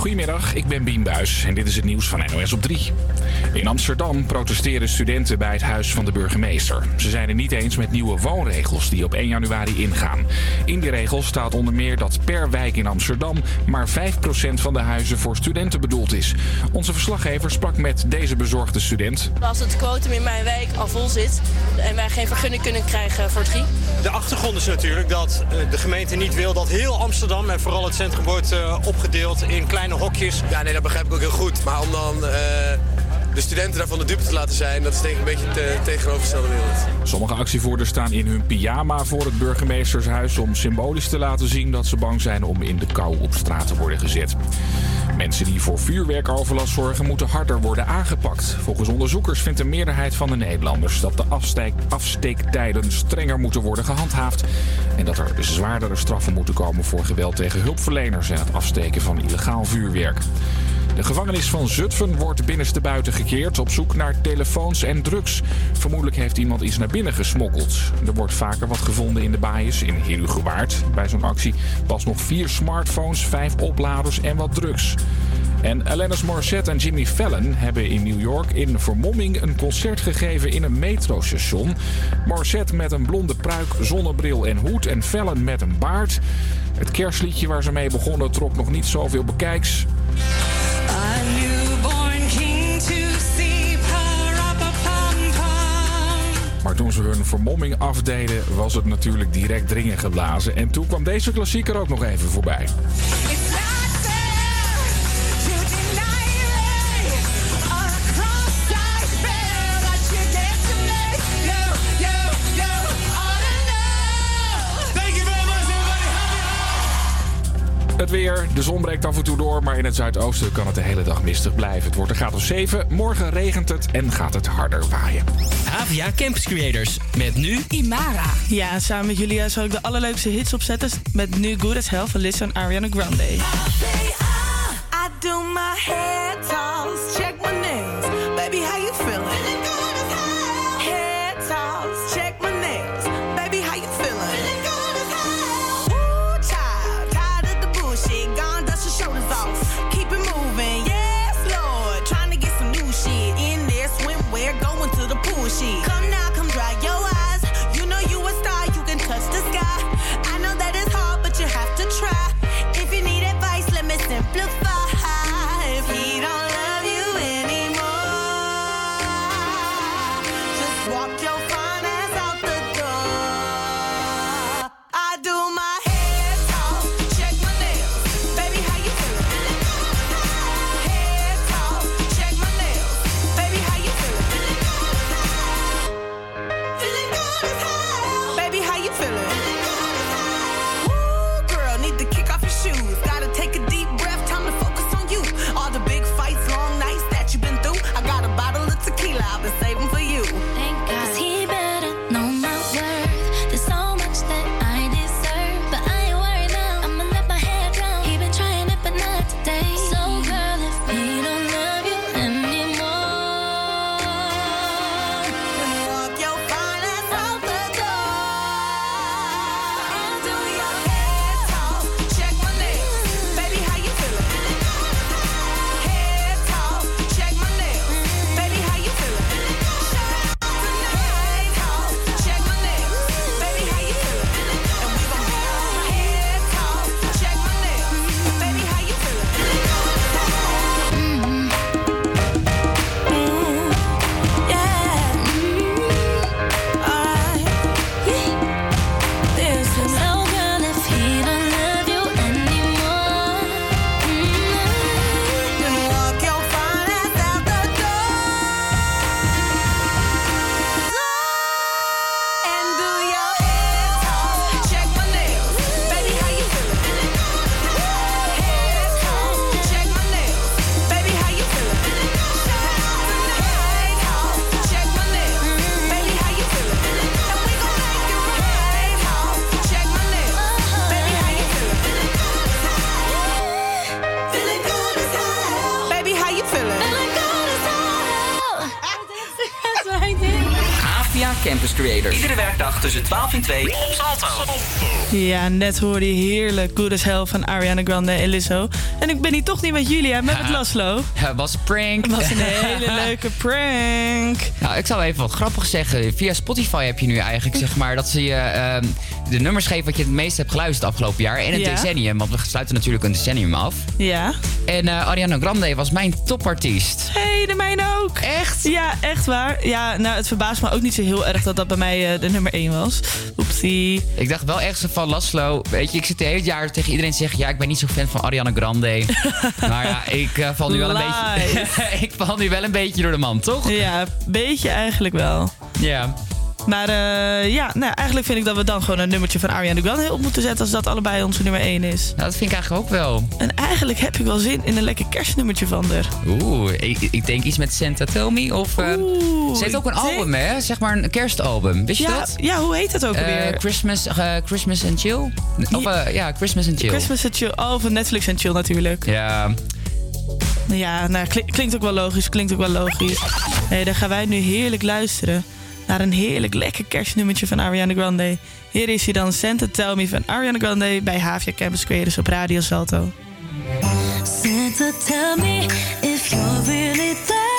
Goedemiddag, ik ben Bien Buis en dit is het nieuws van NOS op 3. In Amsterdam protesteren studenten bij het huis van de burgemeester. Ze zijn het niet eens met nieuwe woonregels die op 1 januari ingaan. In die regels staat onder meer dat per wijk in Amsterdam maar 5% van de huizen voor studenten bedoeld is. Onze verslaggever sprak met deze bezorgde student. Als het quotum in mijn wijk al vol zit en wij geen vergunning kunnen krijgen voor drie. De achtergrond is natuurlijk dat eh, de gemeente niet wil dat heel Amsterdam en vooral het centrum wordt eh, opgedeeld in kleine Ja, nee, dat begrijp ik ook heel goed. Maar om dan eh, de studenten daarvan de dupe te laten zijn, dat is denk ik een beetje de tegenovergestelde wereld. Sommige actievoerders staan in hun pyjama voor het burgemeestershuis om symbolisch te laten zien dat ze bang zijn om in de kou op straat te worden gezet. Mensen die voor vuurwerkoverlast zorgen moeten harder worden aangepakt. Volgens onderzoekers vindt de meerderheid van de Nederlanders dat de afsteek, afsteektijden strenger moeten worden gehandhaafd. En dat er zwaardere straffen moeten komen voor geweld tegen hulpverleners en het afsteken van illegaal vuurwerk. De gevangenis van Zutphen wordt binnenstebuiten gekeerd op zoek naar telefoons en drugs. Vermoedelijk heeft iemand iets naar binnen gesmokkeld. Er wordt vaker wat gevonden in de baaiers in Herugewaard. Bij zo'n actie pas nog vier smartphones, vijf opladers en wat drugs. En Alanis Morissette en Jimmy Fallon hebben in New York in vermomming een concert gegeven in een metrostation. Morissette met een blonde pruik, zonnebril en hoed en Fallon met een baard. Het kerstliedje waar ze mee begonnen trok nog niet zoveel bekijks. Maar toen ze hun vermomming afdeden, was het natuurlijk direct dringen geblazen. En toen kwam deze klassieker ook nog even voorbij. Het weer, de zon breekt af en toe door, maar in het zuidoosten kan het de hele dag mistig blijven. Het wordt een graad of 7, morgen regent het en gaat het harder waaien. Havia Campus Creators, met nu Imara. Ja, en samen met Julia zal ik de allerleukste hits opzetten met nu Good As Hell van Lisa en Ariana Grande. I do my hair toss, check werkdag tussen 12 en 2 op Salto. Ja, net hoorde je heerlijk Good as Hell van Ariana Grande en Lizzo. En ik ben hier toch niet met Julia, maar met Laszlo. Ja, het was een prank. Het was een hele leuke prank. Nou, ik zal even wat grappig zeggen. Via Spotify heb je nu eigenlijk, zeg maar, dat ze je ehm, de nummers geven wat je het meest hebt geluisterd afgelopen jaar. In het Ja. decennium, want we sluiten natuurlijk een decennium af. Ja. En eh, Ariana Grande was mijn topartiest. Hey, ook. Echt? Ja, echt waar. Ja, nou, het verbaast me ook niet zo heel erg dat dat bij mij eh, de nummer 1 was. Oepsie. Ik dacht wel echt zo van Laszlo. Weet je, ik zit de hele jaar tegen iedereen te zeggen: ja, ik ben niet zo fan van Ariana Grande. maar ja, ik eh, val nu wel een beetje. ik val nu wel een beetje door de man, toch? Ja, beetje eigenlijk wel. Ja. Maar eh, ja, nou, eigenlijk vind ik dat we dan gewoon een nummertje van Ariana Grande op moeten zetten als dat allebei onze nummer 1 is. Nou, dat vind ik eigenlijk ook wel. En eigenlijk heb ik wel zin in een lekker kerstnummertje van haar. Oeh, ik, ik denk iets met Santa Tell Me. Of, eh, Oeh, ze heeft ook een denk- album, hè? Zeg maar een kerstalbum. Wist je Ja, dat? ja, hoe heet dat ook Eh, alweer? Christmas, Christmas and Chill? Of ja, Christmas and Chill. Christmas and Chill. Oh, van Netflix en Chill natuurlijk. Ja, Ja, nou, kli- klinkt ook wel logisch, klinkt ook wel logisch. Hey, dan gaan wij nu heerlijk luisteren naar een heerlijk lekker kerstnummertje van Ariana Grande. Hier is hij dan, Santa Tell Me van Ariana Grande bij Havia Campus Creators op Radio Salto. Santa, tell me if you're really.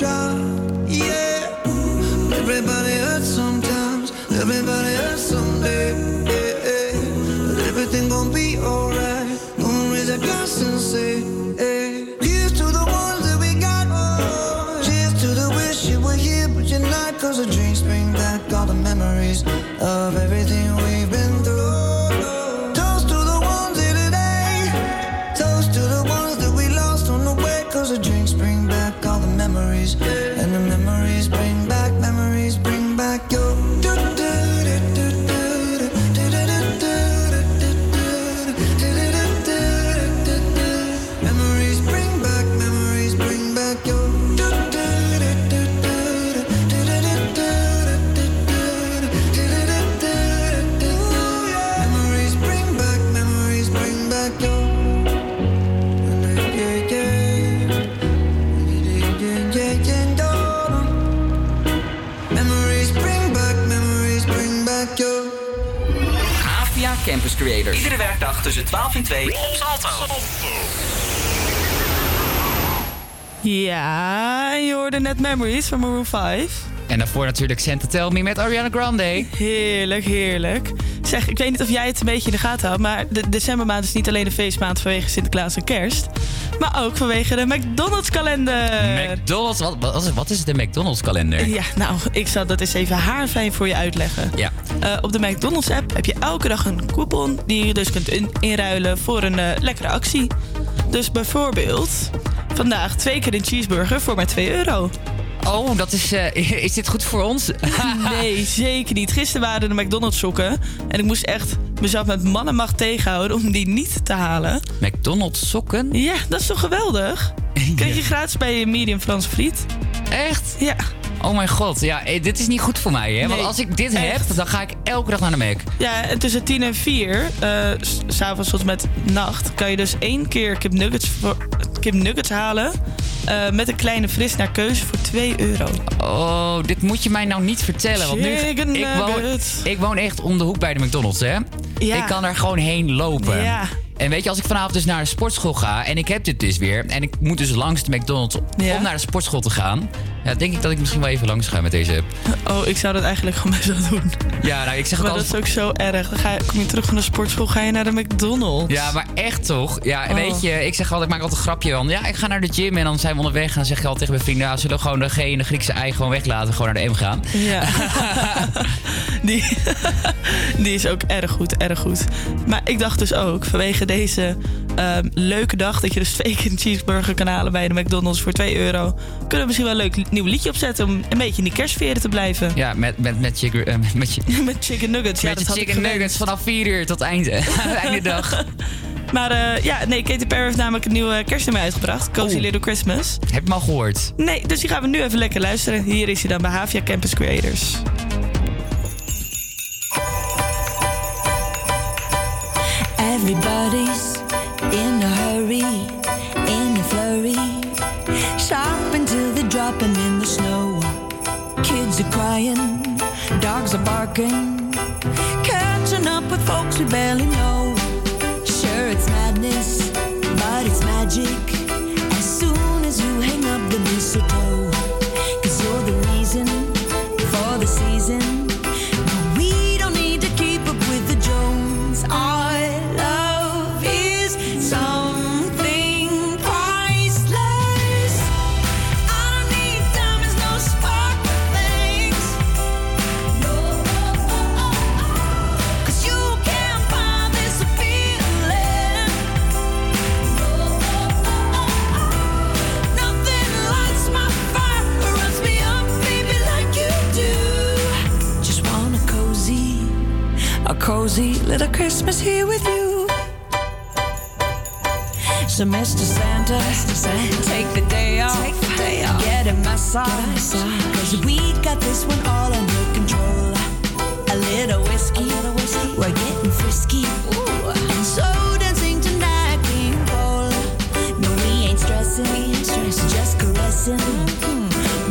着 Creators. Iedere werkdag tussen 12 en 2 op Salto. Ja, je hoorde net Memories van Maroon 5. En daarvoor natuurlijk Santa Tell Me met Ariana Grande. Heerlijk, heerlijk. Zeg, ik weet niet of jij het een beetje in de gaten houdt... maar de decembermaand is niet alleen een feestmaand vanwege Sinterklaas en kerst... maar ook vanwege de McDonald's-kalender. McDonald's, wat, wat, is- wat is de McDonald's kalender? Ja, nou, ik zal dat eens even haarfijn voor je uitleggen. Ja. Eh, op de McDonald's-app heb je elke dag een coupon... die je dus kunt in- inruilen voor een eh, lekkere actie. Dus bijvoorbeeld... vandaag twee keer een cheeseburger voor maar 2 euro. Oh, dat is, eh, is dit goed voor ons? nee, zeker niet. Gisteren waren de McDonald's sokken. En ik moest echt mezelf met man en macht tegenhouden om die niet te halen. McDonald's sokken? Ja, dat is toch geweldig? Kreeg je gratis bij medium Frans friet. Echt? Ja. Oh mijn god, ja, eh, dit is niet goed voor mij, hè? Want als ik dit echt. heb, dan ga ik elke dag naar de Mac. Ja, en tussen 10 en 4, eh, s- s'avonds tot met nacht, kan je dus één keer kip nuggets, halen. eh, met een kleine fris naar keuze voor 2 euro. Oh, dit moet je mij nou niet vertellen. Want nu, Chicken ik, woon, nuggets. ik woon echt om de hoek bij de McDonald's, hè? Ja. Ik kan er gewoon heen lopen. Ja. En weet je, als ik vanavond dus naar de sportschool ga en ik heb dit dus weer... en ik moet dus langs de McDonald's Ja. om naar de sportschool te gaan... Ja, denk ik dat ik misschien wel even langs ga met deze app. Oh, ik zou dat eigenlijk gewoon best wel doen. Ja, nou, ik zeg Maar dat altijd... is ook zo erg. Dan ga je, kom je terug van de sportschool, ga je naar de McDonald's. Ja, maar echt toch? Ja, Oh. weet je, ik zeg altijd, ik maak altijd een grapje van... Ja, ik ga naar de gym en dan zijn we onderweg en dan zeg ik altijd tegen mijn vrienden... Ja, zullen we gewoon de G en de Griekse ei gewoon weglaten, gewoon naar de M gaan? Ja. die, die is ook erg goed, erg goed. Maar ik dacht dus ook, vanwege deze ehm, leuke dag... dat je dus twee keer een cheeseburger kan halen bij de McDonald's voor 2 euro... kunnen we misschien wel een leuk nieuw liedje opzetten... om een beetje in die kerstsferen te blijven. Ja, met, met, met, chicken, eh, met, met, je- Met chicken nuggets. ja, met dat had ik chicken nuggets vanaf 4 uur tot einde, einde dag. Maar eh, ja, nee, Katy Perry heeft namelijk een nieuwe kerstnummer uitgebracht. Cozy Oh. Little Christmas. Heb je hem al gehoord? Nee, dus die gaan we nu even lekker luisteren. Hier is hij dan bij Havia Campus Creators. Everybody's in a hurry, in a flurry, shopping until they're dropping in the snow. Kids are crying, dogs are barking, catching up with folks we barely know. Sure, it's madness, but it's magic. Christmas here with you. So, Mr. Santa, take the day off, get a massage, cause we got this one all under control. A little whiskey, we're getting frisky, and so dancing tonight we roll. No, we ain't stressing, just caressing,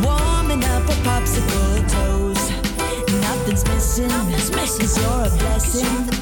warming up our popsicle toes. Nothing's missing, cause you're a blessing.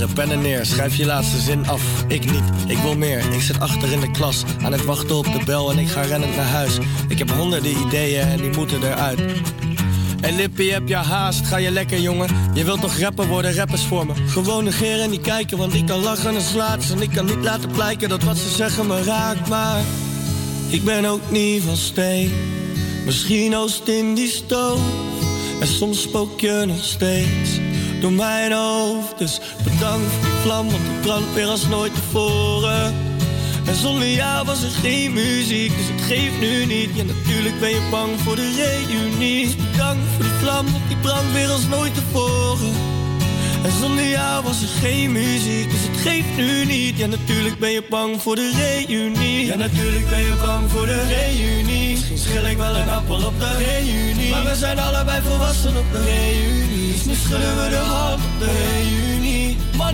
Heren, pennen neer, schrijf je laatste zin af. Ik niet, ik wil meer. Ik zit achter in de klas, aan het wachten op de bel en ik ga rennend naar huis. Ik heb honderden ideeën en die moeten eruit. En Lippie, heb je haast? Ga je lekker, jongen? Je wilt toch rapper worden, rappers voor me? Gewoon negeren en niet kijken, want ik kan lachen en slaat En ik kan niet laten blijken dat wat ze zeggen me raakt, maar... Ik ben ook niet van steen. Misschien oost in die stoof. En soms spook je nog steeds door mijn hoofd. Dus bedankt voor die vlam, want die brandt weer als nooit tevoren. En zonder jou was er geen muziek, dus het geeft nu niet. Ja, natuurlijk ben je bang voor de reunie. Dus bedankt voor die vlam, want die brandt weer als nooit tevoren. En zonder jou was er geen muziek, dus het geeft nu niet. Ja, natuurlijk ben je bang voor de reunie. Ja, natuurlijk ben je bang voor de reunie. Misschien schil ik wel een appel op de reunie. Maar we zijn allebei volwassen op de reunie. Dus nu schudden we de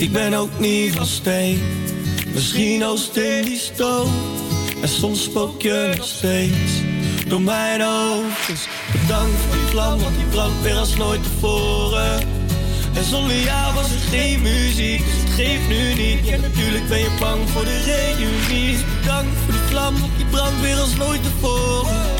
Ik ben ook niet van steen. Misschien oost in die stoof. En soms spook je nog steeds door mijn hoofd. Dus bedankt voor die vlam, want die brandt weer als nooit tevoren. En zonder jou was er geen muziek, dus het geeft nu niet. Natuurlijk ben je bang voor de reunie. Bedankt voor die vlam, want die brandt weer als nooit tevoren.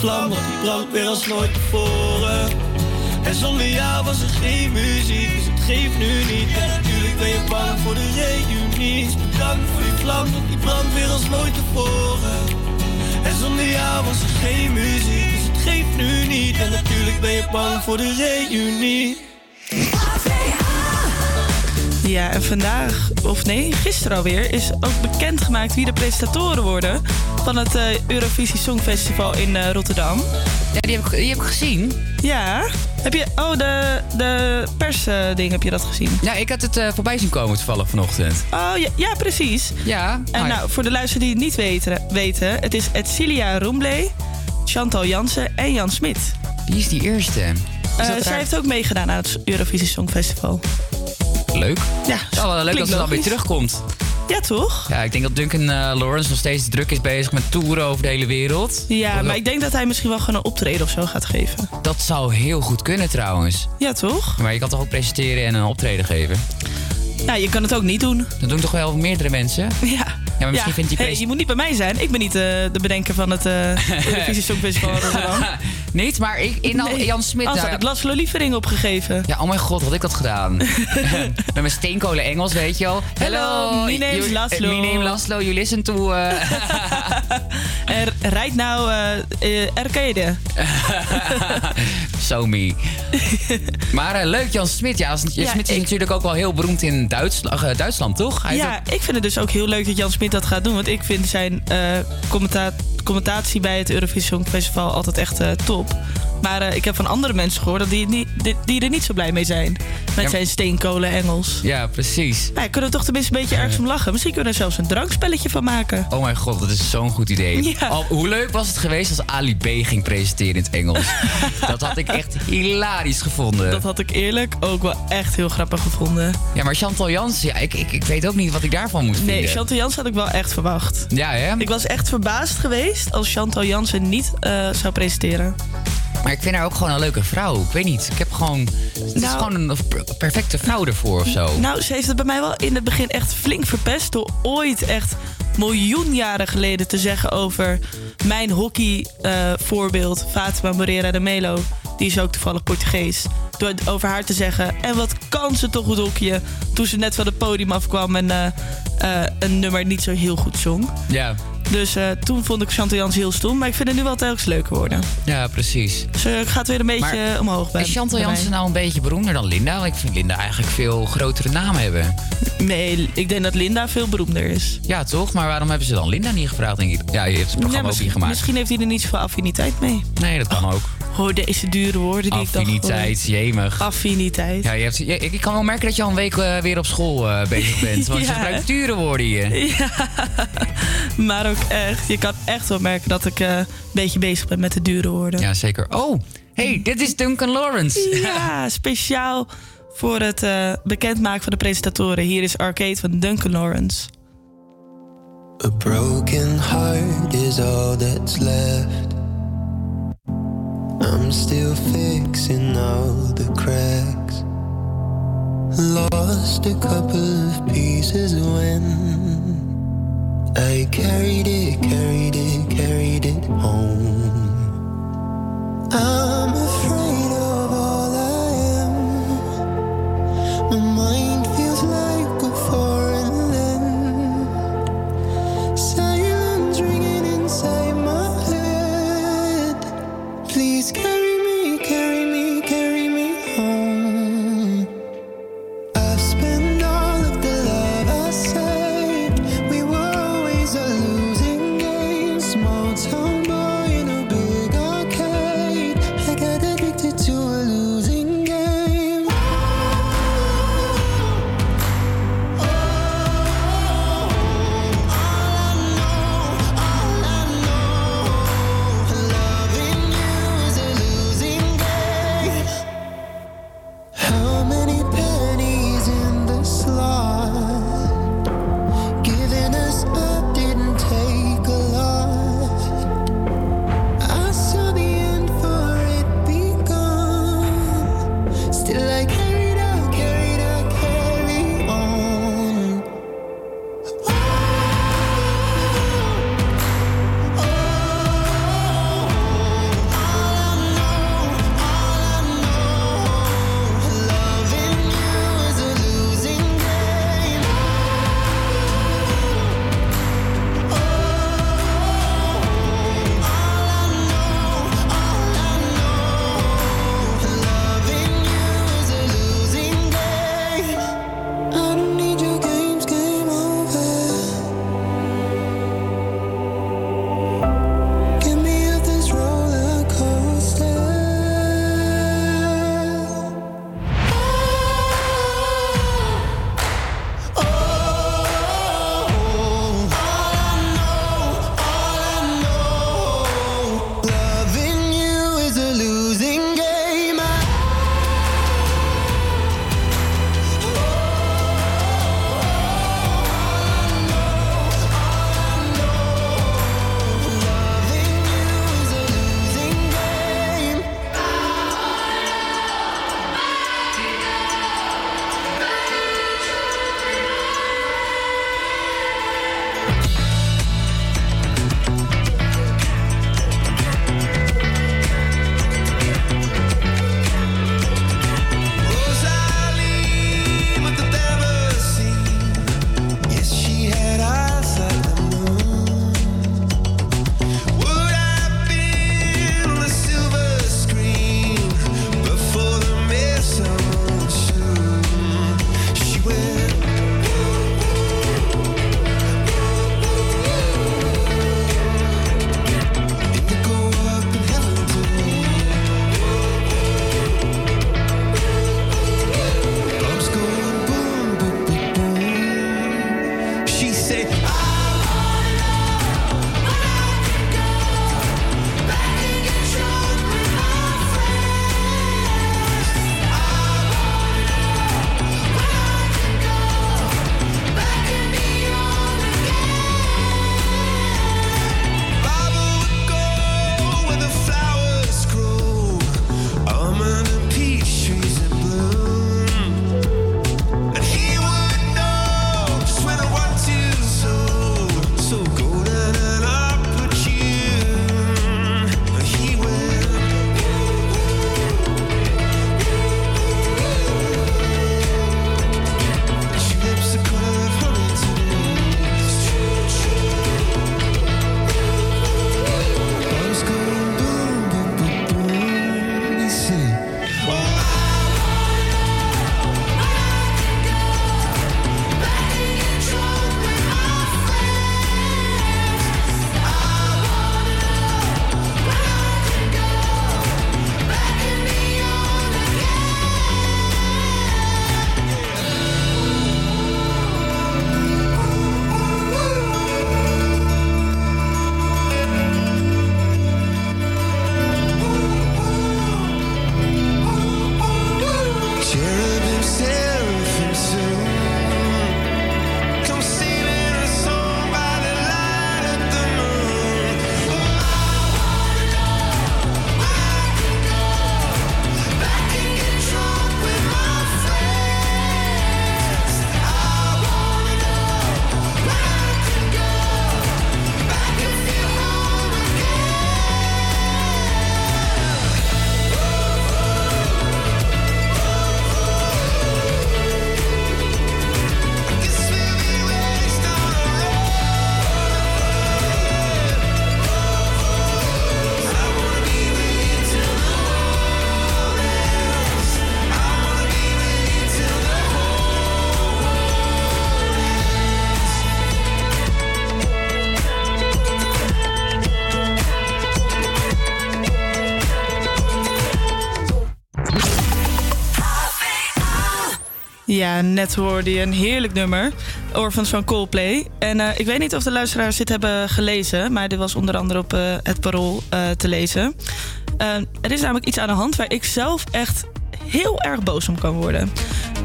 Vlam, want die brandt weer als nooit tevoren. En zonder jou was er geen muziek, dus het geeft nu niet. En natuurlijk ben je bang voor de reunie. Dus bedankt voor die vlam, want die brandt weer als nooit tevoren. En zonder jou was er geen muziek, dus het geeft nu niet. En natuurlijk ben je bang voor de reunie. Ja, en vandaag, of nee, gisteren alweer, is ook bekendgemaakt wie de presentatoren worden van het eh, Eurovisie Songfestival in eh, Rotterdam. Ja, die heb, ik, die heb ik gezien. Ja. Heb je, oh, de, de persding, heb je dat gezien? Ja, ik had het eh, voorbij zien komen toevallig vanochtend. Oh, ja, ja precies. Ja. En nou, voor de luisteraars die het niet weten, weten het is Edcilia Roemblé, Chantal Jansen en Jan Smit. Wie is die eerste? Eh, zij heeft ook meegedaan aan het Eurovisie Songfestival. Leuk. Ja, Ja, wel leuk dat ze dan weer terugkomt. Ja, toch? Ja, ik denk dat Duncan eh, Lawrence nog steeds druk is bezig met toeren over de hele wereld. Ja, maar ik denk dat hij misschien wel gewoon een optreden of zo gaat geven. Dat zou heel goed kunnen trouwens. Ja, toch? Maar je kan toch ook presenteren en een optreden geven? Ja, je kan het ook niet doen. Dat doen toch wel meerdere mensen? Ja. Ja, maar misschien Ja, vindt die hey, je moet niet bij mij zijn. Ik ben niet eh, de bedenker van het eh Eurovisie Songfestival Rotterdam. Niet, maar ik, in al, Nee, Jan Smit... Anders had ik Laszlo Lievering opgegeven. Ja, oh mijn god, had ik dat gedaan. Met mijn steenkolen Engels, weet je wel. Hello, my name is Laszlo. My name Laszlo, you listen to... uh, rijd nou eh eh, arcade. maar eh, leuk, Jan Smit. Ja, Jan Ja, Smit is ik- natuurlijk ook wel heel beroemd in Duitsland, eh, Duitsland toch? Hij Ja, ik vind het dus ook heel leuk dat Jan Smit dat gaat doen. Want ik vind zijn eh, commenta- commentatie bij het Eurovisie Songfestival altijd echt top. Maar eh, ik heb van andere mensen gehoord dat die, niet, die, die er niet zo blij mee zijn. Met Ja. zijn steenkolen Engels. Ja, precies. Nou, kunnen we toch tenminste een beetje ergens om lachen. Misschien kunnen we er zelfs een drankspelletje van maken. Oh mijn god, dat is zo'n goed idee. Ja. Hoe leuk was het geweest als Ali B ging presenteren in het Engels? dat had ik echt hilarisch gevonden. Dat had ik eerlijk ook wel echt heel grappig gevonden. Ja, maar Chantal Jans, ja, ik, ik, ik weet ook niet wat ik daarvan moet vinden. Nee, Chantal Jansen had ik wel echt verwacht. Ja, hè? Ik was echt verbaasd geweest als Chantal Jansen niet eh, zou presenteren. Maar ik vind haar ook gewoon een leuke vrouw. Ik weet niet, ik heb gewoon... Het is Nou- gewoon een per- perfecte vrouw ervoor of zo. Nou, ze heeft het bij mij wel in het begin echt flink verpest... door ooit echt miljoen jaren geleden te zeggen over mijn hockey-voorbeeld... Fatima Moreira de Melo. Die is ook toevallig Portugees. Door over haar te zeggen... en wat kan ze toch goed hockeyen... toen ze net van het podium afkwam en eh, eh, een nummer niet zo heel goed zong. Ja, Dus eh, toen vond ik Chantal Jans heel stom... maar ik vind het nu wel telkens leuker worden. ja, precies. Ze gaat weer een beetje Maar eh, omhoog bij Is Chantal. Jansen nou een beetje beroemder dan Linda? Want ik vind Linda eigenlijk veel grotere naam hebben. Nee, ik denk dat Linda veel beroemder is. Ja, toch? Maar waarom hebben ze dan Linda niet gevraagd, denk ik? Ja, je heeft het programma Ja, ook niet gemaakt. misschien heeft hij er niet zoveel affiniteit mee. Nee, dat kan ook. Hoor deze dure woorden die ik dan Affiniteit, jemig. Affiniteit. Ja, je hebt, je- ik ik kan wel merken dat je al een week eh, weer op school eh, bezig bent. Want Ja, je gebruikt dure woorden hier. Ja, maar ook echt. Je kan echt wel merken dat ik eh, een beetje bezig ben met de dure woorden. Ja, zeker. Oh, hey, dit is Duncan Lawrence. Ja, speciaal voor het eh, bekendmaken van de presentatoren. Hier is Arcade van Duncan Lawrence. A broken heart is all that's left. I'm still fixing all the cracks. Lost a couple of pieces when I carried it, carried it, carried it home. I'm afraid of all I am. My mind feels like Net hoorde je een heerlijk nummer. Orphans van Coldplay. En eh, ik weet niet of de luisteraars dit hebben gelezen, maar dit was onder andere op eh, het Parool eh, te lezen. Er is namelijk iets aan de hand waar ik zelf echt heel erg boos om kan worden.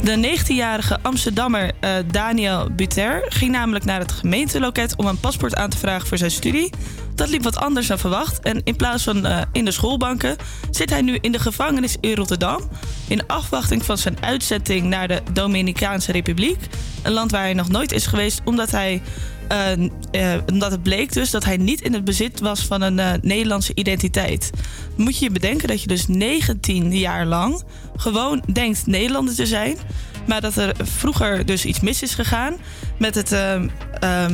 De 19-jarige Amsterdammer eh, Daniel Buter ging namelijk naar het gemeenteloket om een paspoort aan te vragen voor zijn studie. Dat liep wat anders dan verwacht. En in plaats van eh, in de schoolbanken zit hij nu in de gevangenis in Rotterdam. In afwachting van zijn uitzetting naar de Dominicaanse Republiek. Een land waar hij nog nooit is geweest, omdat hij. Eh, eh, omdat het bleek dus dat hij niet in het bezit was van een eh, Nederlandse identiteit. Moet je je bedenken dat je dus 19 jaar lang gewoon denkt Nederlander te zijn. Maar dat er vroeger dus iets mis is gegaan met het. ehm, ehm,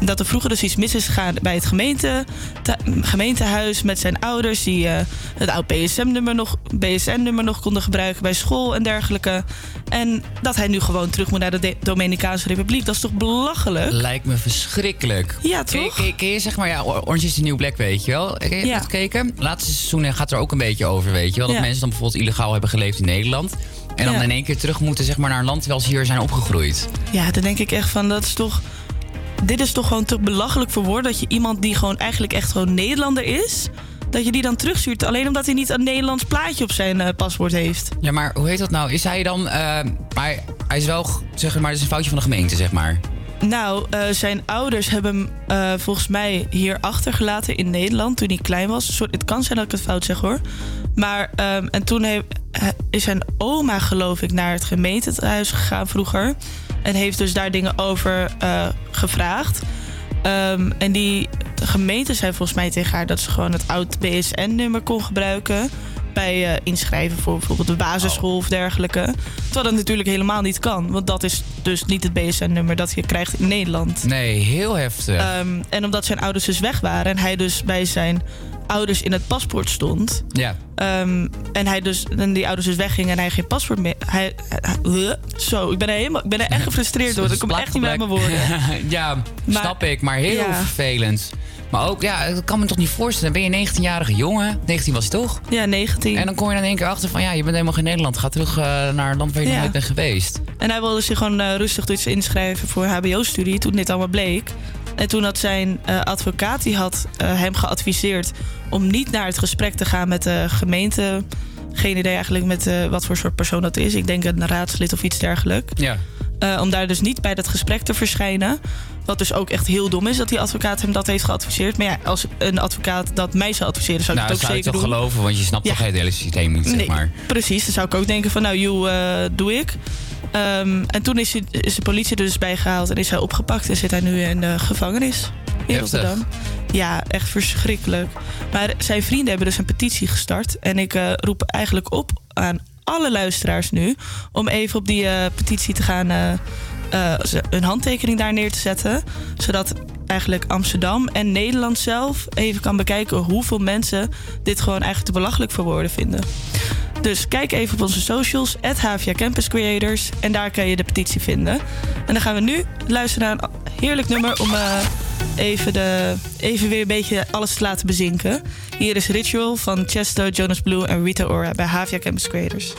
dat er vroeger dus iets mis is gegaan bij het gemeente, te- gemeentehuis met zijn ouders die eh, het oud BSN-nummer nog, BSN-nummer nog konden gebruiken bij school en dergelijke. En dat hij nu gewoon terug moet naar de De- Dominicaanse Republiek. Dat is toch belachelijk? Lijkt me verschrikkelijk. Ja, toch? ken, ken je zeg maar, ja, Orange is the New Black, weet je wel? Heb je Ja. dat gekeken? Laatste seizoen gaat er ook een beetje over, weet je wel? Dat Ja. mensen dan bijvoorbeeld illegaal hebben geleefd in Nederland. En dan Ja. in één keer terug moeten zeg maar, naar een land terwijl ze hier zijn opgegroeid. Ja, dan denk ik echt van dat is toch. Dit is toch gewoon te belachelijk voor woorden. Dat je iemand die gewoon eigenlijk echt gewoon Nederlander is. Dat je die dan terugstuurt. Alleen omdat hij niet een Nederlands plaatje op zijn eh, paspoort heeft. Ja, maar hoe heet dat nou? Is hij dan... eh, maar hij is wel, zeg maar, het is een foutje van de gemeente, zeg maar. Nou, eh, zijn ouders hebben hem volgens mij hier achtergelaten in Nederland toen hij klein was. Sorry, het kan zijn dat ik het fout zeg hoor. Maar, ehm, en toen is zijn oma, geloof ik, naar het gemeentehuis gegaan vroeger. En heeft dus daar dingen over eh, gevraagd. Ehm, en die gemeente zei volgens mij tegen haar dat ze gewoon het oud BSN-nummer kon gebruiken. Bij eh, inschrijven voor bijvoorbeeld de basisschool of dergelijke. Terwijl dat natuurlijk helemaal niet kan. Want dat is dus niet het BSN-nummer dat je krijgt in Nederland. Nee, heel heftig. Ehm, en omdat zijn ouders dus weg waren en hij dus bij zijn ouders in het paspoort stond. ja. Ehm, en hij dus, en die ouders dus weggingen en hij geen paspoort meer. Hij, hij- hij- zo, ik ben er helemaal, ik ben er echt gefrustreerd door. Ik kom echt niet met mijn woorden. ja, Maar- snap ik, maar heel Ja. vervelend. Maar ook, ja, ik kan me toch niet voorstellen. Dan ben je een 19-jarige jongen. 19 was je toch? Ja, 19. En dan kom je dan in één keer achter van... ja, je bent helemaal geen Nederland. Ga terug eh, naar een land waar je Ja. nooit bent geweest. En hij wilde zich gewoon eh, rustig dus inschrijven voor HBO-studie toen dit allemaal bleek. En toen had zijn eh, advocaat die had eh, hem geadviseerd om niet naar het gesprek te gaan met de gemeente. Geen idee eigenlijk met eh, wat voor soort persoon dat is. Ik denk een raadslid of iets dergelijks. Ja. Om daar dus niet bij dat gesprek te verschijnen. Wat dus ook echt heel dom is dat die advocaat hem dat heeft geadviseerd. Maar ja, als een advocaat dat mij zou adviseren, zou ik nou, het ook zou je zeker toch doen. geloven, want je snapt Ja. toch het hele systeem niet, zeg Nee, maar. precies. Dan zou ik ook denken van, nou, joe, eh, doe ik. Ehm, en toen is, hij- is de politie er dus bijgehaald en is hij opgepakt en zit hij nu in de gevangenis in Heftig. Rotterdam. Ja, echt verschrikkelijk. Maar zijn vrienden hebben dus een petitie gestart. En ik eh, roep eigenlijk op aan alle luisteraars nu om even op die eh, petitie te gaan. Eh, eh, een handtekening daar neer te zetten. Zodat eigenlijk Amsterdam en Nederland zelf even kan bekijken hoeveel mensen dit gewoon eigenlijk te belachelijk voor woorden vinden. Dus kijk even op onze socials, HVA Campus Creators. En daar kan je de petitie vinden. En dan gaan we nu luisteren naar een heerlijk nummer om eh, even, de, even weer een beetje alles te laten bezinken. Hier is Ritual van Chesto, Jonas Blue en Rita Ora bij HVA Campus Creators.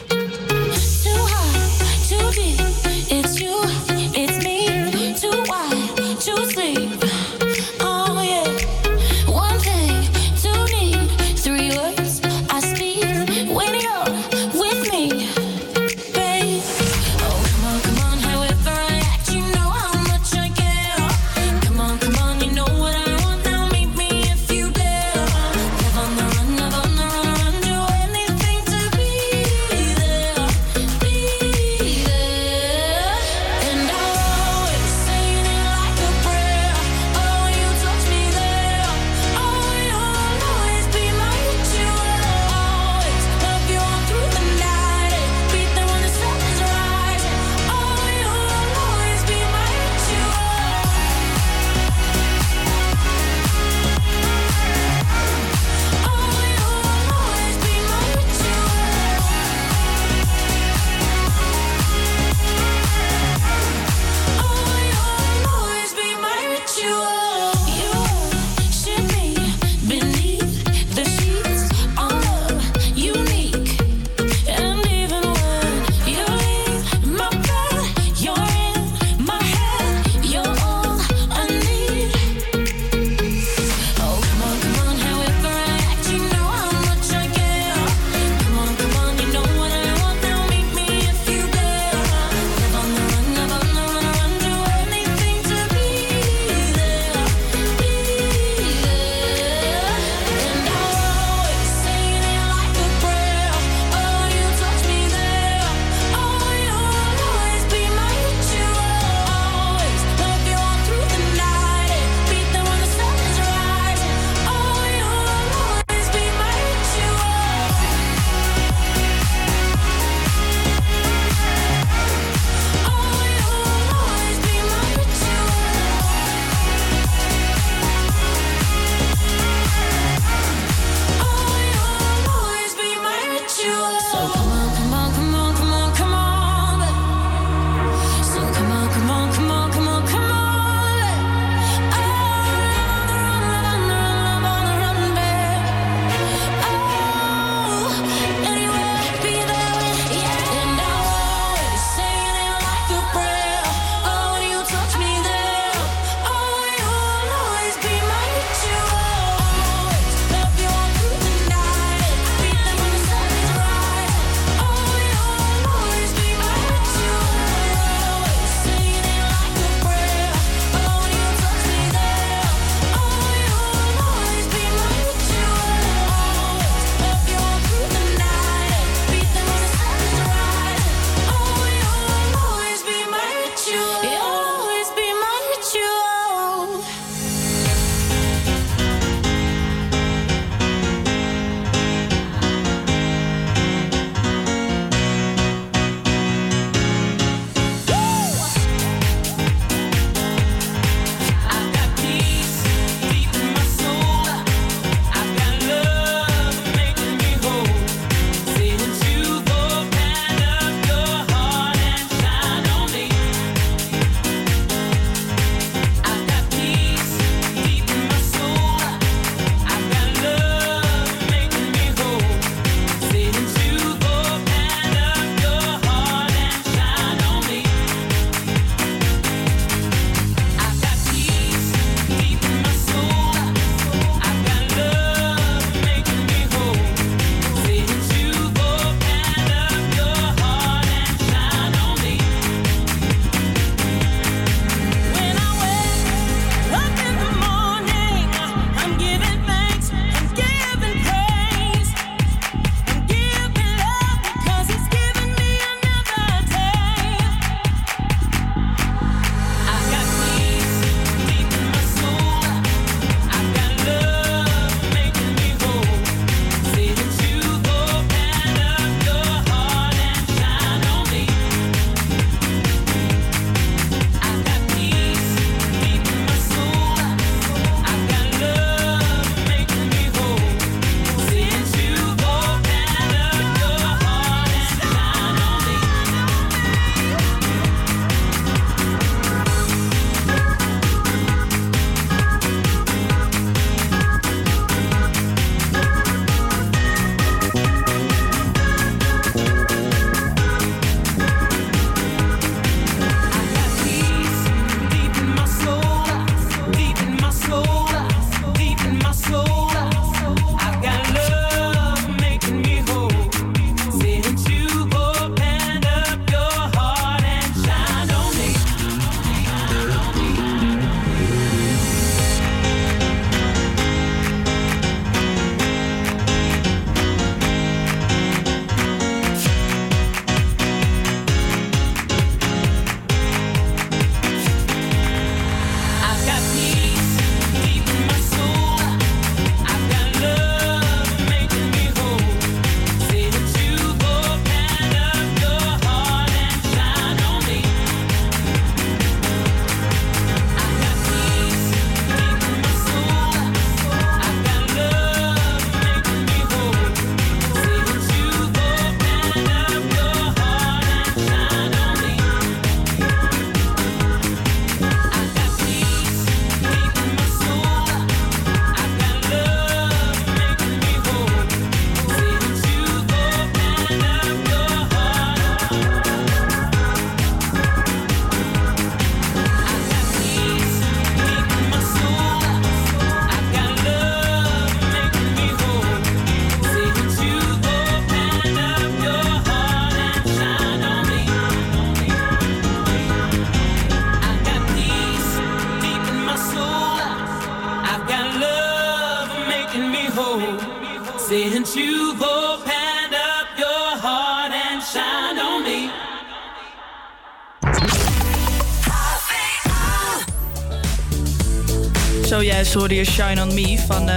Hoorde je Shine On Me van eh,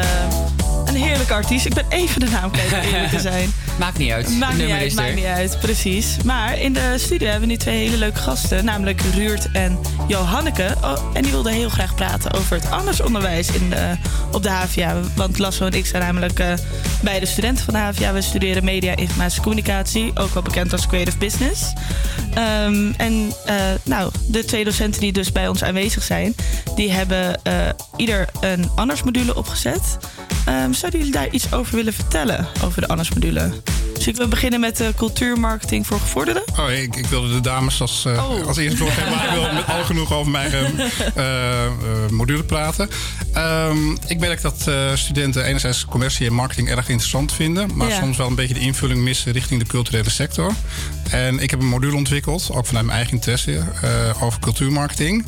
een heerlijke artiest. Ik ben even de naam kwijt, te zijn. Maakt niet uit. Maakt niet uit, maakt niet uit, precies. Maar in de studio hebben we nu twee hele leuke gasten. Namelijk Ruurt en Johanneke. Oh, en die wilden heel graag praten over het andersonderwijs in de, op de HVA. Want Lasso en ik zijn namelijk eh, beide studenten van de HVA. We studeren media, informatie, communicatie. Ook wel bekend als creative business. Ehm, en eh, nou, de twee docenten die dus bij ons aanwezig zijn... die hebben ieder een andersmodule opgezet. Ehm, zouden jullie daar iets over willen vertellen, over de andersmodule? Dus ik wil beginnen met de cultuurmarketing voor gevorderden. Oh, ik, ik wilde de dames als, eh, Oh. als eerste doorgeven, maar ik wil met alle genoeg over mijn eh, eh, module praten. Ehm, ik merk dat studenten enerzijds commercie en marketing erg interessant vinden, maar Ja. soms wel een beetje de invulling missen richting de culturele sector. En ik heb een module ontwikkeld, ook vanuit mijn eigen interesse, over cultuurmarketing.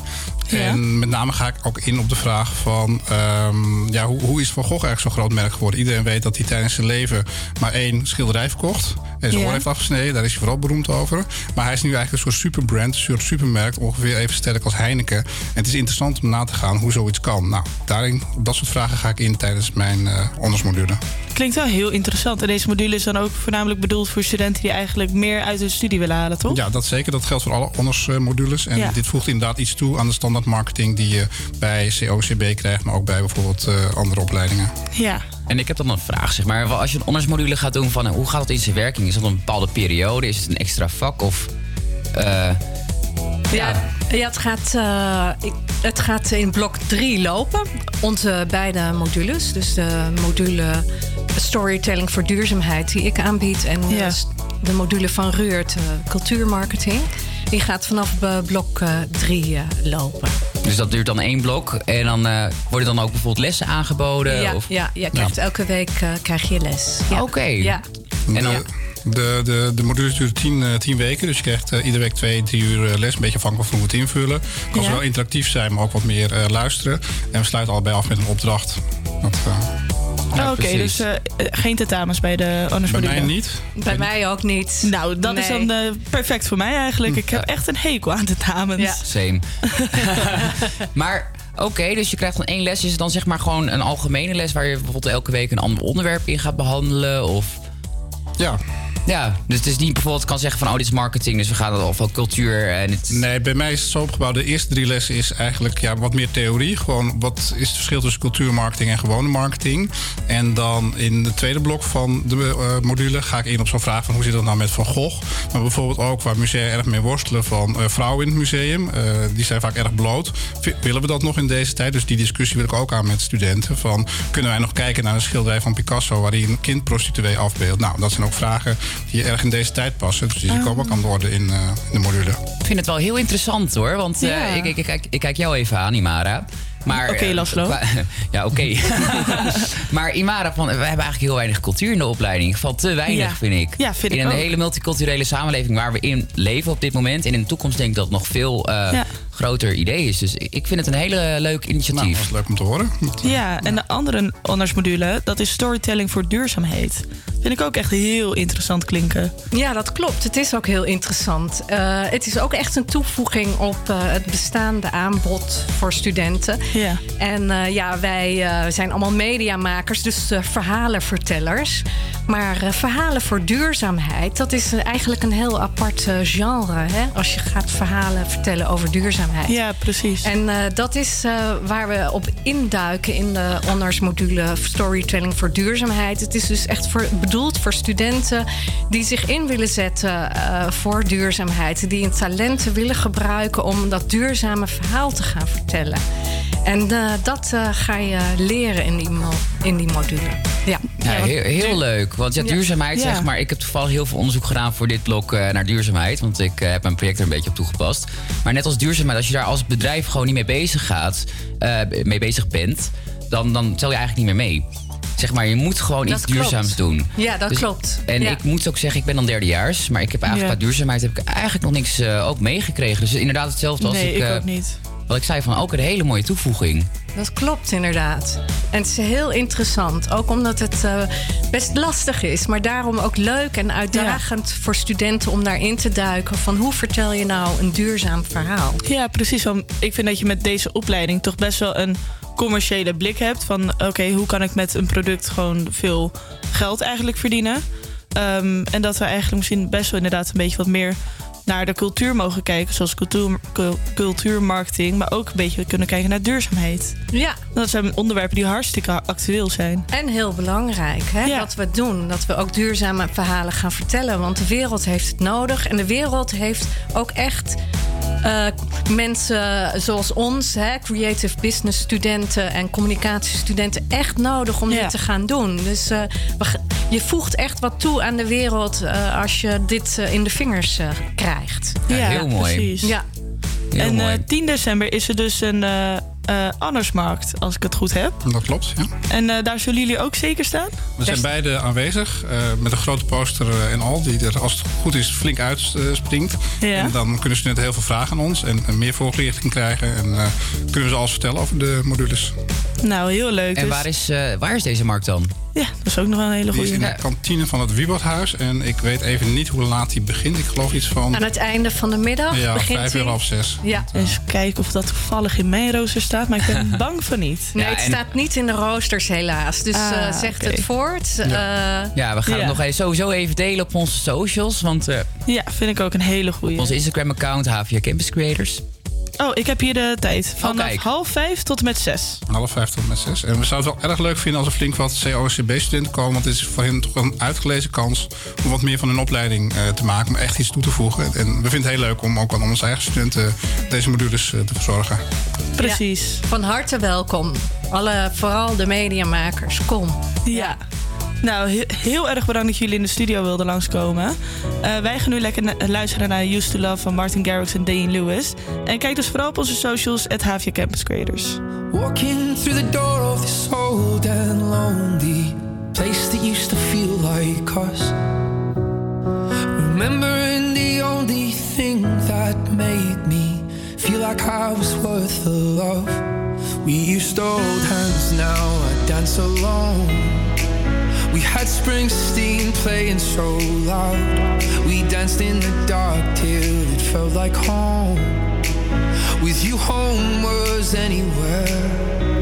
En met name ga ik ook in op de vraag van ehm, ja, hoe, hoe is Van Gogh eigenlijk zo'n groot merk geworden? Iedereen weet dat hij tijdens zijn leven maar één schilderij verkocht. En zijn Ja. oor heeft afgesneden, daar is hij vooral beroemd over. Maar hij is nu eigenlijk een soort superbrand, een soort supermerk, ongeveer even sterk als Heineken. En het is interessant om na te gaan hoe zoiets kan. Nou, daarin, op dat soort vragen ga ik in tijdens mijn eh ondersmodule. Klinkt wel heel interessant. En deze module is dan ook voornamelijk bedoeld voor studenten die eigenlijk meer uit hun studie willen halen, toch? Ja, dat zeker. Dat geldt voor alle ondersmodules. En Ja. dit voegt inderdaad iets toe aan de standaard marketing die je bij COCB krijgt, maar ook bij bijvoorbeeld eh, andere opleidingen. Ja. En ik heb dan een vraag, zeg maar. Als je een ondersmodule gaat doen, van, hoe gaat het in zijn werking? Is dat een bepaalde periode? Is het een extra vak? Of, eh, Ja, ja het, gaat, eh, ik- het gaat in blok 3 lopen. Onze beide modules. Dus de module Storytelling voor Duurzaamheid die ik aanbied. En eh, de module van Ruurt, eh, Cultuurmarketing. Die gaat vanaf eh, blok 3 lopen. Dus dat duurt dan één blok. En dan eh, worden dan ook bijvoorbeeld lessen aangeboden? ja, of? ja, krijgt elke week eh, krijg je les. Ja. Oké. Ja. En dan, de, de, de modules duren tien, eh, tien weken. Dus je krijgt iedere week twee, drie uur eh, les. Een beetje afhankelijk van hoe we het invullen. Het kan Ja. zowel interactief zijn, maar ook wat meer eh, luisteren. En we sluiten allebei af met een opdracht. Dat, Oh, Oké, dus eh, geen tentamens bij de andersmodule? Bij mij niet. Bij mij ook niet. Nou, dat is dan eh, perfect voor mij eigenlijk. Ik heb echt een hekel aan tentamens. Ja. Same. maar oké, dus je krijgt dan één les. Is het dan zeg maar gewoon een algemene les... waar je bijvoorbeeld elke week een ander onderwerp in gaat behandelen? Of... Ja. Ja, dus het is niet bijvoorbeeld kan zeggen van... oh, dit is marketing, dus we gaan het wel cultuur en het... Nee, bij mij is het zo opgebouwd. De eerste drie lessen is eigenlijk ja, wat meer theorie. Gewoon wat is het verschil tussen cultuurmarketing en gewone marketing. En dan in het tweede blok van de eh, module ga ik in op zo'n vraag van hoe zit dat nou met Van Gogh. Maar bijvoorbeeld ook waar musea erg mee worstelen van eh, vrouwen in het museum. Eh, die zijn vaak erg bloot. Willen we dat nog in deze tijd? Dus die discussie wil ik ook aan met studenten. Van kunnen wij nog kijken naar een schilderij van Picasso waar hij een kind prostituee afbeeldt? Nou, dat zijn ook vragen die erg in deze tijd passen. Dus die Oh. komen ook aan de orde in, eh, in de module. Ik vind het wel heel interessant hoor. Want eh, Ja. ik, ik, ik, kijk- ik kijk jou even aan, Imara. Maar, Oké, eh, Laszlo. qua- ja, oké. maar Imara, van, we hebben eigenlijk heel weinig cultuur in de opleiding. Valt te weinig, Ja. vind ik. Ja, vind in ik een ook. hele multiculturele samenleving waar we in leven op dit moment. En in de toekomst denk ik dat nog veel eh, Ja. Groter idee is. Dus ik vind het een hele leuk initiatief. Nou, dat is leuk om te horen. Ja, en de andere ondersmodule, dat is storytelling voor duurzaamheid. Vind ik ook echt heel interessant klinken. Ja, dat klopt. Het is ook heel interessant. Eh, het is ook echt een toevoeging op eh, het bestaande aanbod voor studenten. Ja. En eh, ja, wij eh, zijn allemaal mediamakers, dus eh, verhalenvertellers. Maar eh, verhalen voor duurzaamheid, dat is eh, eigenlijk een heel apart eh, genre. Hè? Als je gaat verhalen vertellen over duurzaamheid. Ja, precies. En eh, dat is eh, waar we op induiken in de honorsmodule Storytelling voor Duurzaamheid. Het is dus echt voor, bedoeld voor studenten die zich in willen zetten eh, voor duurzaamheid. Die hun talenten willen gebruiken om dat duurzame verhaal te gaan vertellen. En eh, dat ga je leren in die, mo- in die module. Ja, Ja, heel, heel leuk. Want ja, duurzaamheid, Ja. zeg maar. Ik heb toevallig heel veel onderzoek gedaan voor dit blok eh, naar duurzaamheid. Want ik heb mijn project er een beetje op toegepast. Maar net als duurzaamheid, als je daar als bedrijf gewoon niet mee bezig gaat, eh, mee bezig bent, dan, dan tel je eigenlijk niet meer mee. Zeg maar, je moet gewoon Dat iets klopt. duurzaams doen. Ja, dat Dus- klopt. En Ja. ik moet ook zeggen, ik ben dan derdejaars. Maar ik heb eigenlijk Ja. qua duurzaamheid heb ik eigenlijk nog niks eh, ook meegekregen. Dus inderdaad hetzelfde als nee, ik... ik eh, ook niet. Wat ik zei van ook een hele mooie toevoeging. Dat klopt inderdaad. En het is heel interessant. Ook omdat het eh, best lastig is. Maar daarom ook leuk en uitdagend voor studenten om daarin te duiken. Van hoe vertel je nou een duurzaam verhaal? Ja, precies. Want ik vind dat je met deze opleiding toch best wel een commerciële blik hebt. Van oké, hoe kan ik met een product gewoon veel geld eigenlijk verdienen? Ehm, en dat we eigenlijk misschien best wel inderdaad een beetje wat meer naar de cultuur mogen kijken. Zoals cultuur, cul- cultuurmarketing. Maar ook een beetje kunnen kijken naar duurzaamheid. Ja. Dat zijn onderwerpen die hartstikke actueel zijn. En heel belangrijk hè, dat we doen. Dat we ook duurzame verhalen gaan vertellen. Want de wereld heeft het nodig. En de wereld heeft ook echt eh, mensen zoals ons, hè, creative business studenten en communicatiestudenten, echt nodig om dit te gaan doen. Dus eh, je voegt echt wat toe aan de wereld eh, als je dit in de vingers eh, krijgt. Precies. Ja. en eh, 10 december is er dus een eh eh, Annersmarkt, als ik het goed heb. Dat klopt, ja. En eh, daar zullen jullie ook zeker staan? We zijn beide aanwezig eh, met een grote poster eh, en al, die er als het goed is flink uitspringt. Ja. En dan kunnen studenten heel veel vragen aan ons en, en meer voorlichting krijgen. En eh, kunnen we ze alles vertellen over de modules. Nou, heel leuk. En dus- waar is, eh, waar is deze markt dan? Ja, dat is ook nog wel een hele Die is goede. in de kantine van het Wieboudhuis. En ik weet even niet hoe laat die begint. Ik geloof iets van Aan het einde van de middag ja, begint vijf uur hij. half zes. Ja. Eens kijken of dat toevallig in mijn rooster staat, maar ik ben bang van niet. Nee, het staat niet in de roosters helaas. Dus Ah, eh, zegt het voort. Eh, Ja, we gaan Ja. het nog even, sowieso even delen op onze socials. Want eh, Ja, vind ik ook een hele goede. onze Instagram-account, HVA Campus Creators. Oh, ik heb hier de tijd. Vanaf kijk. half vijf tot en met zes. Half vijf tot met zes. En we zouden het wel erg leuk vinden als er flink wat COCB-studenten komen. Want het is voor hen toch een uitgelezen kans om wat meer van hun opleiding eh, te maken. Om echt iets toe te voegen. En we vinden het heel leuk om ook aan onze eigen studenten deze modules eh, te verzorgen. Precies. Van harte welkom. Alle, vooral de mediamakers, kom. Ja. Nou, he- heel erg bedankt dat jullie in de studio wilden langskomen. Eh, wij gaan nu lekker luisteren naar Used to Love van Martin Garrix en Dean Lewis. En kijk dus vooral op onze socials, at Havia Campus Creators. Walking through the door of this old and lonely place that used to feel like us. Remembering the only thing that made me feel like I was worth the love. We used to hold hands, now I dance alone. We had Springsteen playing so loud. We danced in the dark till it felt like home. With you, home was anywhere.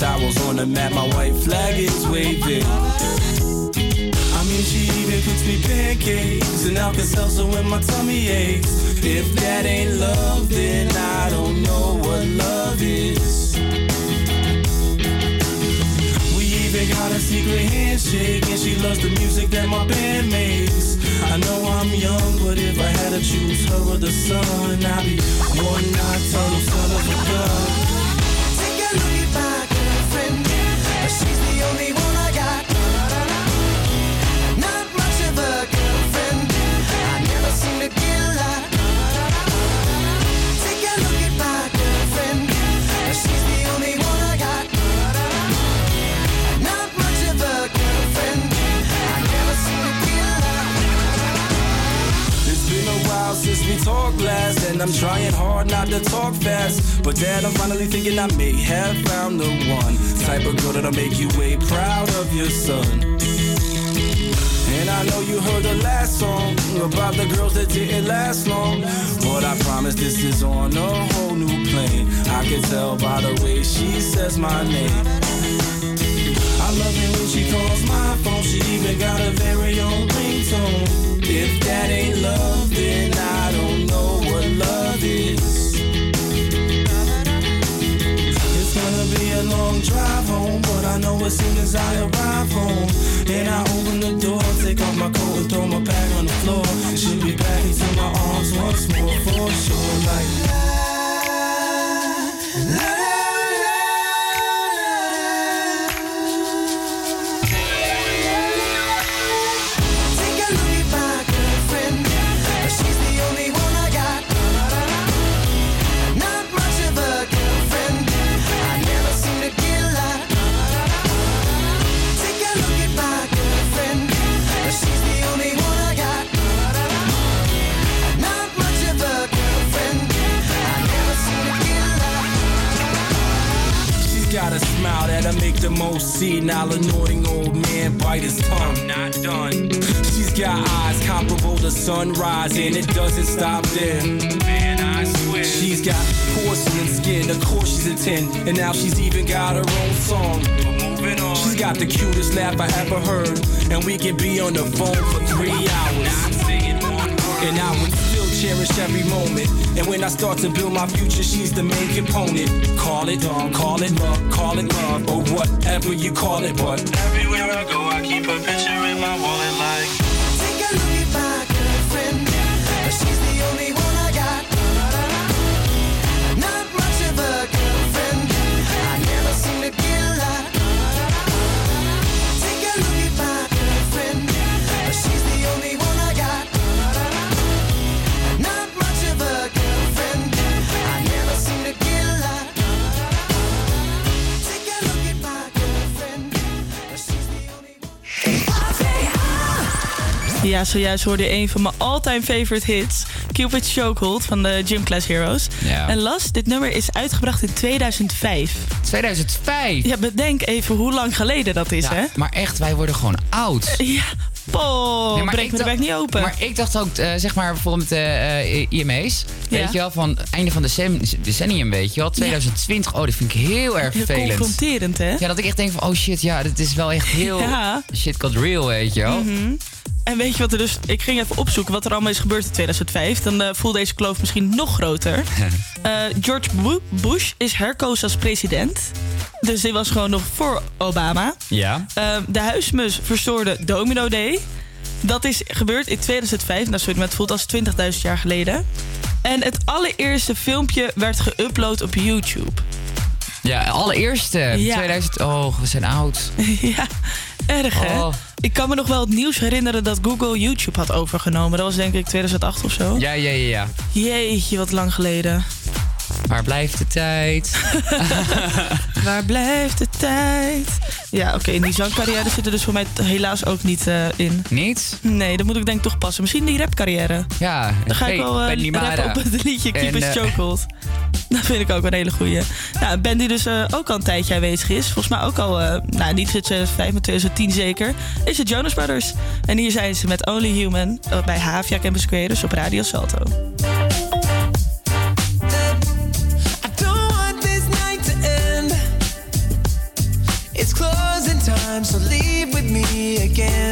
Towels on the mat, my white flag is waving. I mean, she even cooks me pancakes and Alka-Seltzer when my tummy aches. If that ain't love, then I don't know what love is. We even got a secret handshake, and she loves the music that my band makes. I know I'm young, but if I had to choose her or the sun, I'd be one nocturnal son of a gun. Talked last, and I'm trying hard not to talk fast. But dad, I'm finally thinking I may have found the one type of girl that'll make you way proud of your son. And I know you heard the last song about the girls that didn't last long. But I promise this is on a whole new plane. I can tell by the way she says my name. I love it when she calls my phone. She even got a very own ringtone. If that ain't love, then I a long drive home, but I know as soon as I arrive home, and I open the door, take off my coat and throw my bag on the floor. She'll be back into my arms once more for sure. Like Take the most senile, annoying old man bite his tongue. I'm not done. She's got eyes comparable to sunrise, and it doesn't stop there. Man, I swear. She's got porcelain skin, of course she's a 10, and now she's even got her own song. Moving on. She's got the cutest laugh I ever heard, and we can be on the phone for three hours. And I would cherish every moment. And when I start to build my future, she's the main component. Call it, call it love, call it love, or whatever you call it. But everywhere I go, I keep a picture in my wallet like. Ja, zojuist hoorde een van mijn all-time favorite hits. Cupid's Chokehold van de Gym Class Heroes. Ja. En Las, dit nummer is uitgebracht in 2005. 2005? Ja, bedenk even hoe lang geleden dat is, Ja, hè? Maar echt, wij worden gewoon oud. Ja, Poh, Nee, maar breek ik me de bek niet open. Maar ik dacht ook, eh, zeg maar bijvoorbeeld met de IMA's. Ja. Weet je wel, van einde van decem- decennium, weet je wel. 2020, oh, dat vind ik heel erg Heel vervelend. confronterend, hè? Ja, dat ik echt denk van, oh shit, ja, dit is wel echt heel... Ja. Shit got real, weet je wel. Mhm. En weet je wat er dus... Ik ging even opzoeken wat er allemaal is gebeurd in 2005. Dan eh voelt deze kloof misschien nog groter. Eh, George Bu- Bush is herkozen als president. Dus dit was gewoon nog voor Obama. Ja. Eh, de huismus verstoorde Domino Day. Dat is gebeurd in 2005. Nou, sorry, maar het voelt als 20.000 jaar geleden. En het allereerste filmpje werd geüpload op YouTube. Ja, allereerste. Ja. 2000, oh, we zijn oud. ja, erg hè? Oh. Ik kan me nog wel het nieuws herinneren dat Google YouTube had overgenomen. Dat was denk ik 2008 of zo. Ja, ja, ja, ja. Jeetje, wat lang geleden. Waar blijft de tijd? Waar blijft de tijd? Ja, oké, in die zangcarrière zit er dus voor mij helaas ook niet eh, in. Niet? Nee, dat moet ik denk ik toch passen. Misschien die rapcarrière. Ja. Dan ga ik wel rappen op het liedje Keep En, eh, Chokehold. Dat vind ik ook een hele goeie. Nou, die dus eh, ook al een tijdje aanwezig is. Volgens mij ook al, eh, nou niet sinds 2005, maar 2010 zeker. Is het Jonas Brothers. En hier zijn ze met Only Human eh, bij Havia Campus Creators op Radio Salto. So leave with me again.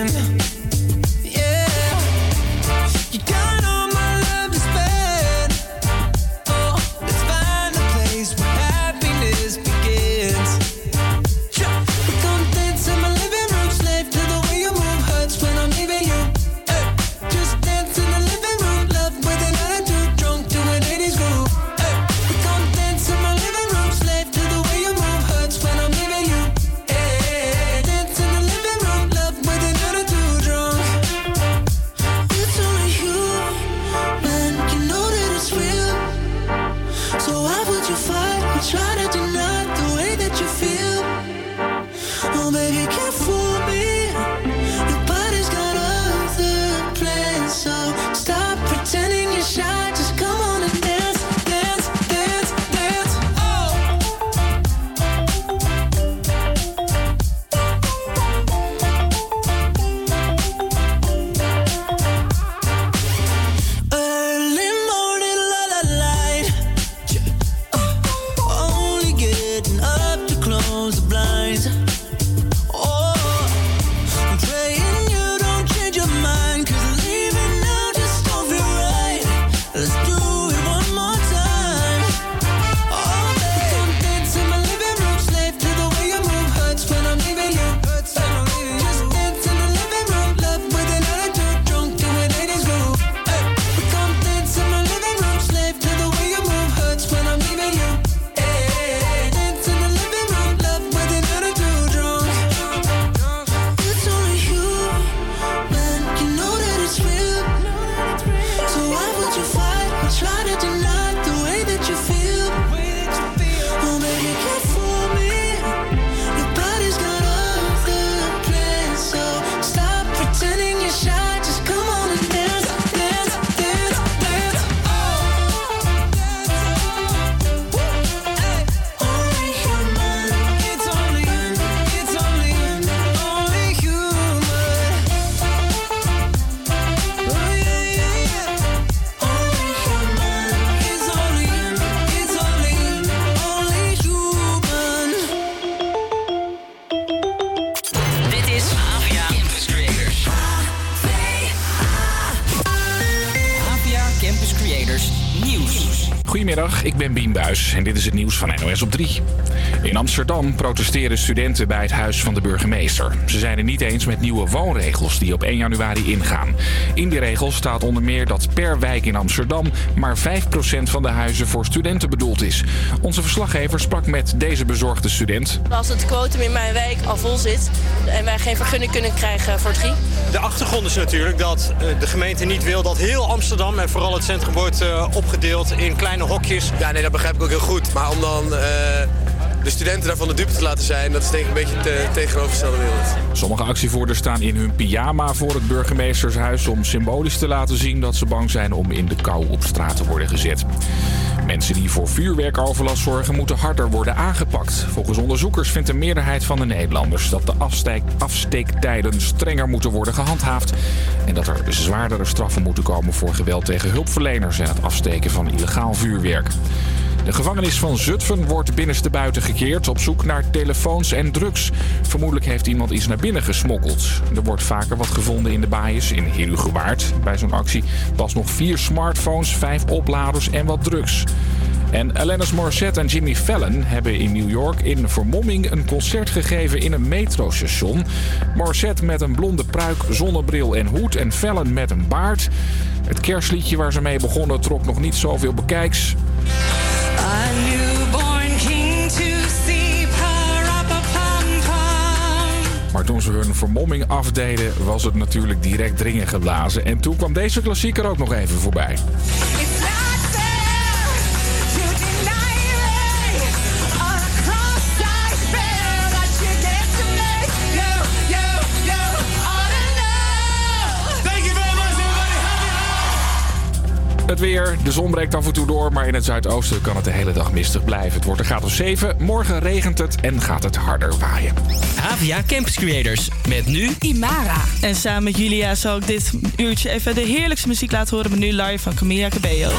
Amsterdam protesteren studenten bij het huis van de burgemeester. Ze zijn het niet eens met nieuwe woonregels die op 1 januari ingaan. In die regels staat onder meer dat per wijk in Amsterdam maar 5% van de huizen voor studenten bedoeld is. Onze verslaggever sprak met deze bezorgde student. Als het quotum in mijn wijk al vol zit en wij geen vergunning kunnen krijgen voor drie. De achtergrond is natuurlijk dat eh, de gemeente niet wil dat heel Amsterdam en vooral het centrum wordt eh, opgedeeld in kleine hokjes. Ja, nee, dat begrijp ik ook heel goed. Maar om dan eh, de de studenten daarvan de dupe te laten zijn, dat is ik een beetje de tegenovergestelde wereld. Sommige actievoerders staan in hun pyjama voor het burgemeestershuis om symbolisch te laten zien dat ze bang zijn om in de kou op straat te worden gezet. Mensen die voor vuurwerkoverlast zorgen moeten harder worden aangepakt. Volgens onderzoekers vindt de meerderheid van de Nederlanders dat de afsteek, afsteektijden strenger moeten worden gehandhaafd. En dat er zwaardere straffen moeten komen voor geweld tegen hulpverleners en het afsteken van illegaal vuurwerk. De gevangenis van Zutphen wordt binnenstebuiten gekeerd op zoek naar telefoons en drugs. Vermoedelijk heeft iemand iets naar binnen gesmokkeld. Er wordt vaker wat gevonden in de baaiers in Herugewaard. Bij zo'n actie was nog vier smartphones, vijf opladers en wat drugs. En Alanis Morissette en Jimmy Fallon hebben in New York in vermomming een concert gegeven in een metrostation. Morissette met een blonde pruik, zonnebril en hoed en Fallon met een baard. Het kerstliedje waar ze mee begonnen trok nog niet zoveel bekijks. A newborn king to see, pa-ra-pa-pam-pam. Maar toen ze hun vermomming afdeden, was het natuurlijk direct dringen geblazen. En toen kwam deze klassieker ook nog even voorbij. Het weer, de zon breekt af en toe door, maar in het zuidoosten kan het de hele dag mistig blijven. Het wordt een graad of 7, morgen regent het en gaat het harder waaien. Havia Campus Creators. Met nu Imara. En samen met Julia zal ik dit uurtje even de heerlijkste muziek laten horen. Maar nu live van Camilla Cabello.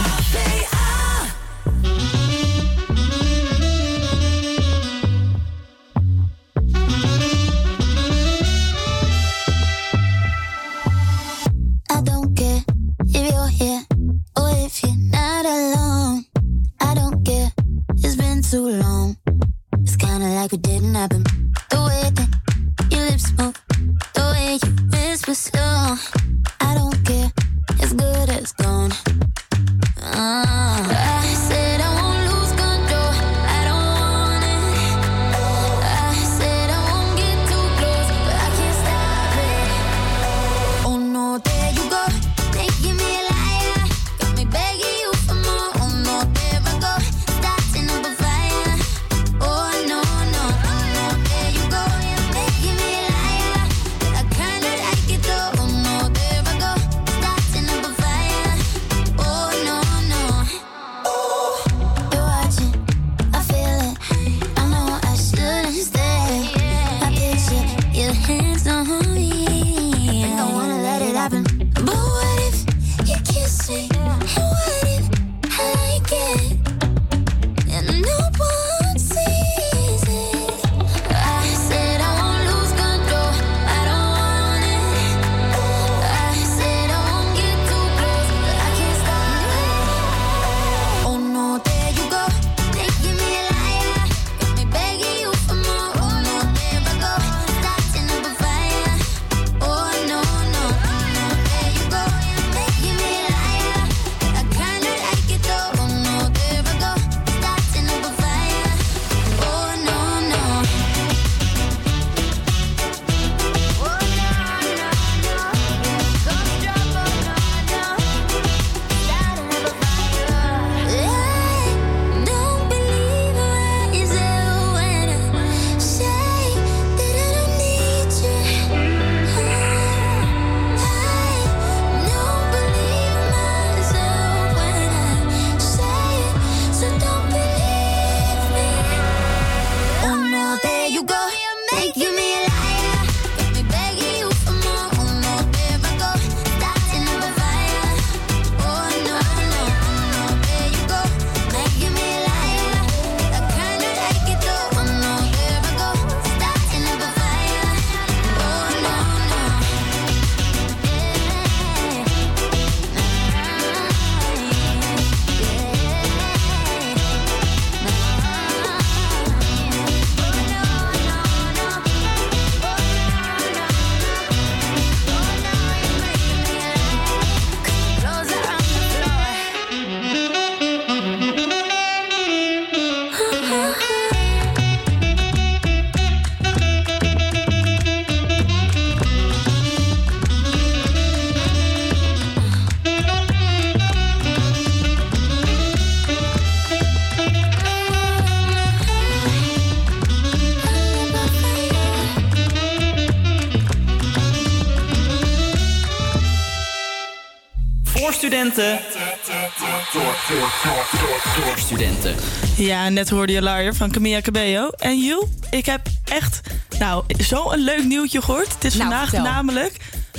Ja, net hoorde je Liar van Camilla Cabello. En Jules, ik heb echt nou, zo'n leuk nieuwtje gehoord. Het is Nou, vandaag vertel. namelijk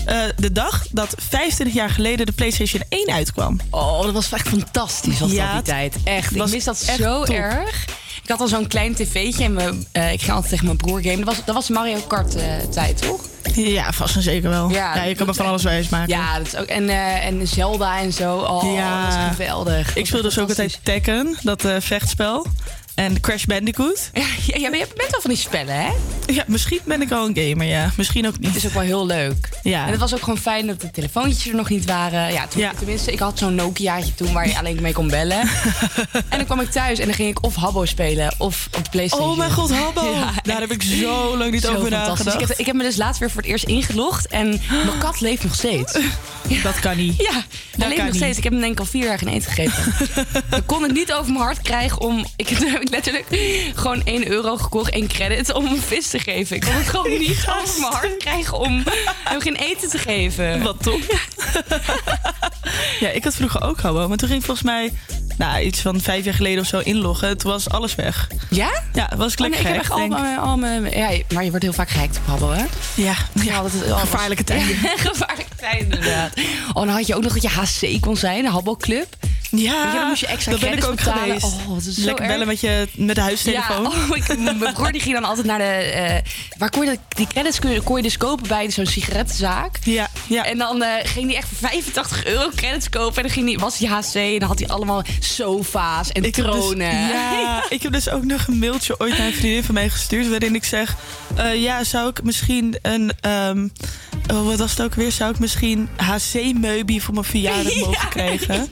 eh, de dag dat 25 jaar geleden de PlayStation 1 uitkwam. Oh, dat was echt fantastisch was Ja, dat die tijd. Echt, ik mis dat zo top. erg. Ik had al zo'n klein tv'tje en we, eh, ik ging altijd tegen mijn broer gamen. Dat was, dat was Mario Kart eh, tijd, toch? Ja, vast en zeker wel. Ja, je kan me van alles wijs maken. Ja, dat is ook, en, eh, en Zelda en zo. Oh, Ja. dat is geweldig. Ik speelde dus ook altijd Tekken, dat eh, vechtspel. En Crash Bandicoot. Ja, ja, ja, maar je bent wel van die spellen, hè? Ja, misschien ben ik al een gamer, ja. Misschien ook niet. Het is ook wel heel leuk. Ja. En het was ook gewoon fijn dat de telefoontjes er nog niet waren. Ja, toen, tenminste, ik had zo'n Nokiaatje toen waar je alleen mee kon bellen. en dan kwam ik thuis en dan ging ik of Habbo spelen of op de Playstation. Oh mijn god, Habbo. Daar heb ik zo lang niet Zo over nagedacht. Ik heb, ik heb me dus laatst weer voor het eerst ingelogd en mijn kat leeft nog steeds. Dat kan niet. Ja, kan leeft nog niet. steeds. Ik heb hem denk ik al vier jaar geen eten gegeven. dan kon ik niet over mijn hart krijgen om... Ik letterlijk gewoon 1 euro gekocht, één credit om een vis te geven. Ik kon het gewoon niet over mijn hart krijgen om hem geen eten te geven. Wat top. Ja, ik had vroeger ook Habbo. Maar toen ging volgens mij nou, iets van vijf jaar geleden of zo inloggen. Toen was alles weg. Ja? Ja, was ik Oh, lekker nee, ik heb echt al al mijn... Ja, maar je wordt heel vaak gehackt op Habbo, hè? Ja, ja altijd, gevaarlijke tijden. gevaarlijke tijden, inderdaad. Oh, dan had je ook nog dat je HC kon zijn, de Habbo Club. Ja, Weet je, dan moest je extra dat ben ik ook betalen. geweest. Oh, dat is zo Lekker erg. bellen met, je, met de huistelefoon. Ja, oh, ik, mijn broer die ging dan altijd naar de... eh, waar kon je dat, die credits kon je, kon je dus kopen bij zo'n sigarettenzaak. Ja, ja. En dan eh, ging hij echt voor 85 euro credits kopen. En dan ging die, was hij HC en dan had hij allemaal sofa's en Ik heb dus- ja, ik heb dus ook nog een mailtje ooit naar een vriendin van mij gestuurd... waarin ik zeg, eh, ja, zou ik misschien een... ehm, oh, wat was het ook weer? Zou ik misschien HC-meubie voor mijn verjaardag mogen krijgen?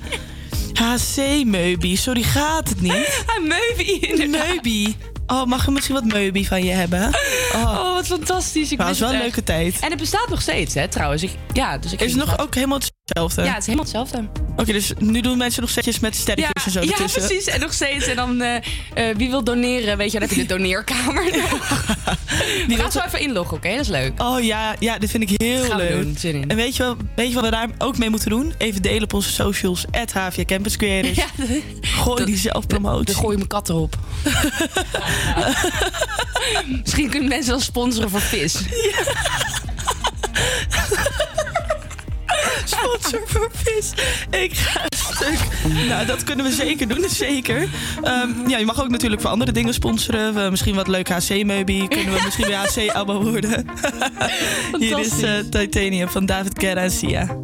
HC-meubie, sorry, gaat het niet? Meubie, Meubie. Oh, mag ik misschien wat meubie van je hebben? Oh, wat fantastisch. Ik mis was wel een leuke tijd. En het bestaat nog steeds, hè, trouwens. Ik, ja, dus ik Is nog dat- ook helemaal hetzelfde? Ja, het is helemaal hetzelfde. Oké, dus nu doen mensen nog setjes met sterretjes en zo ja, ertussen. precies. En nog steeds. En dan, eh, eh, wie wil doneren? Weet je, dan heb je de doneerkamer. We gaan zo even inloggen, oké? Dat is leuk. Oh ja, ja, dit vind ik heel leuk. doen. En weet je, wel, weet je wat we daar ook mee moeten doen? Even delen op onze socials. At HVA Campus Creators. Ja, Gooi die zelfpromotie. Dan gooi je mijn kat erop. Misschien kunnen mensen wel sponsoren voor vis. Sponsor voor vis. Ik ga stuk. Nou, dat kunnen we zeker doen, zeker. Ehm, ja, je mag ook natuurlijk voor andere dingen sponsoren. Misschien wat leuk HC-meubie. Kunnen we misschien weer HC-abo worden. Hier is eh, Titanium van David Guerra en Sia.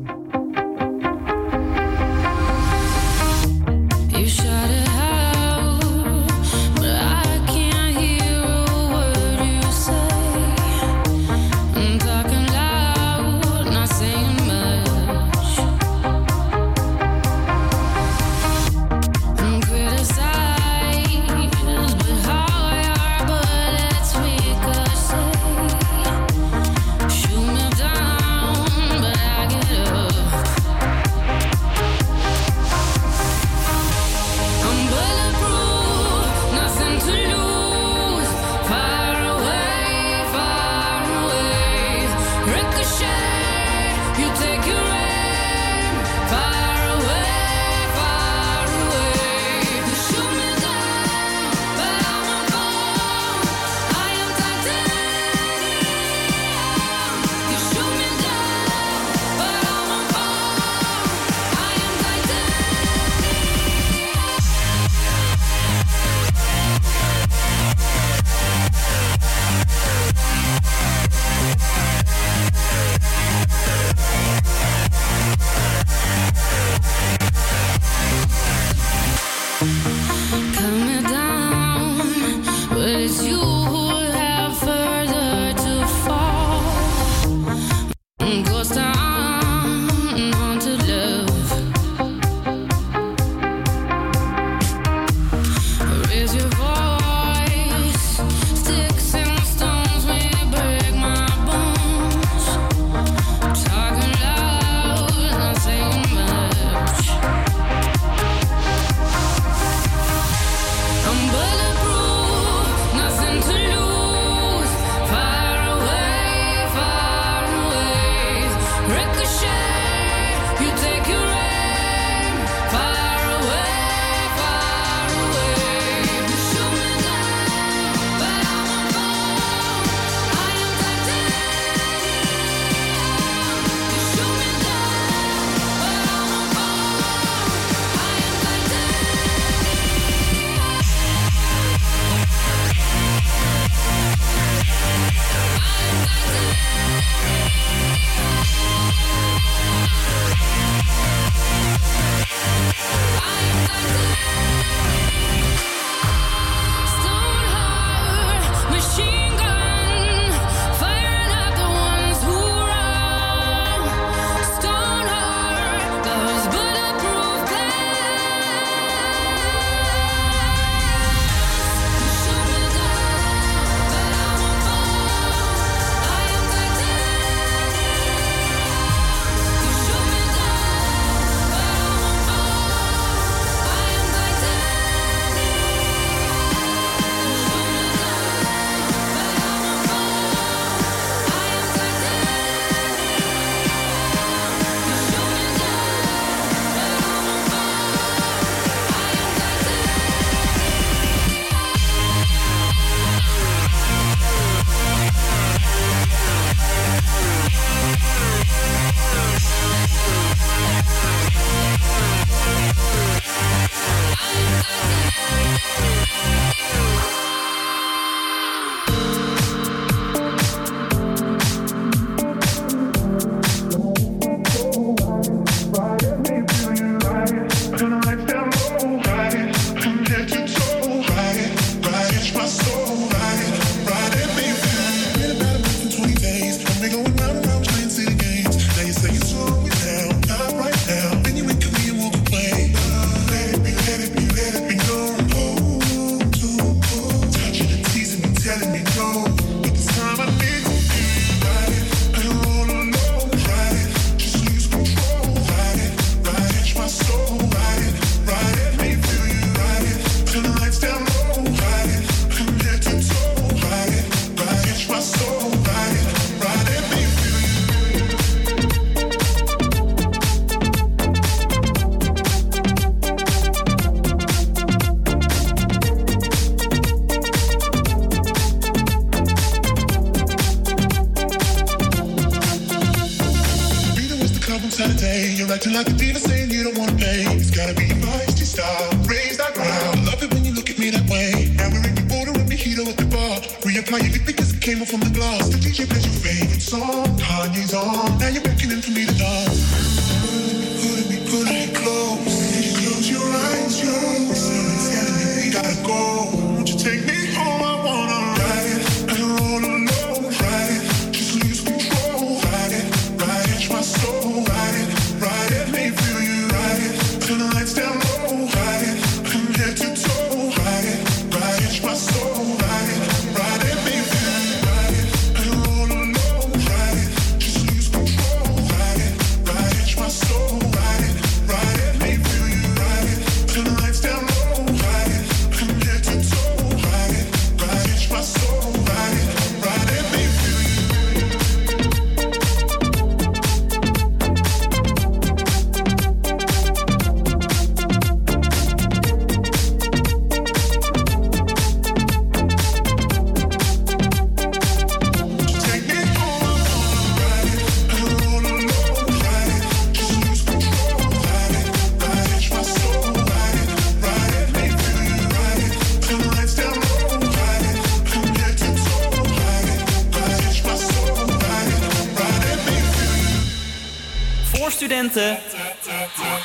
Studenten.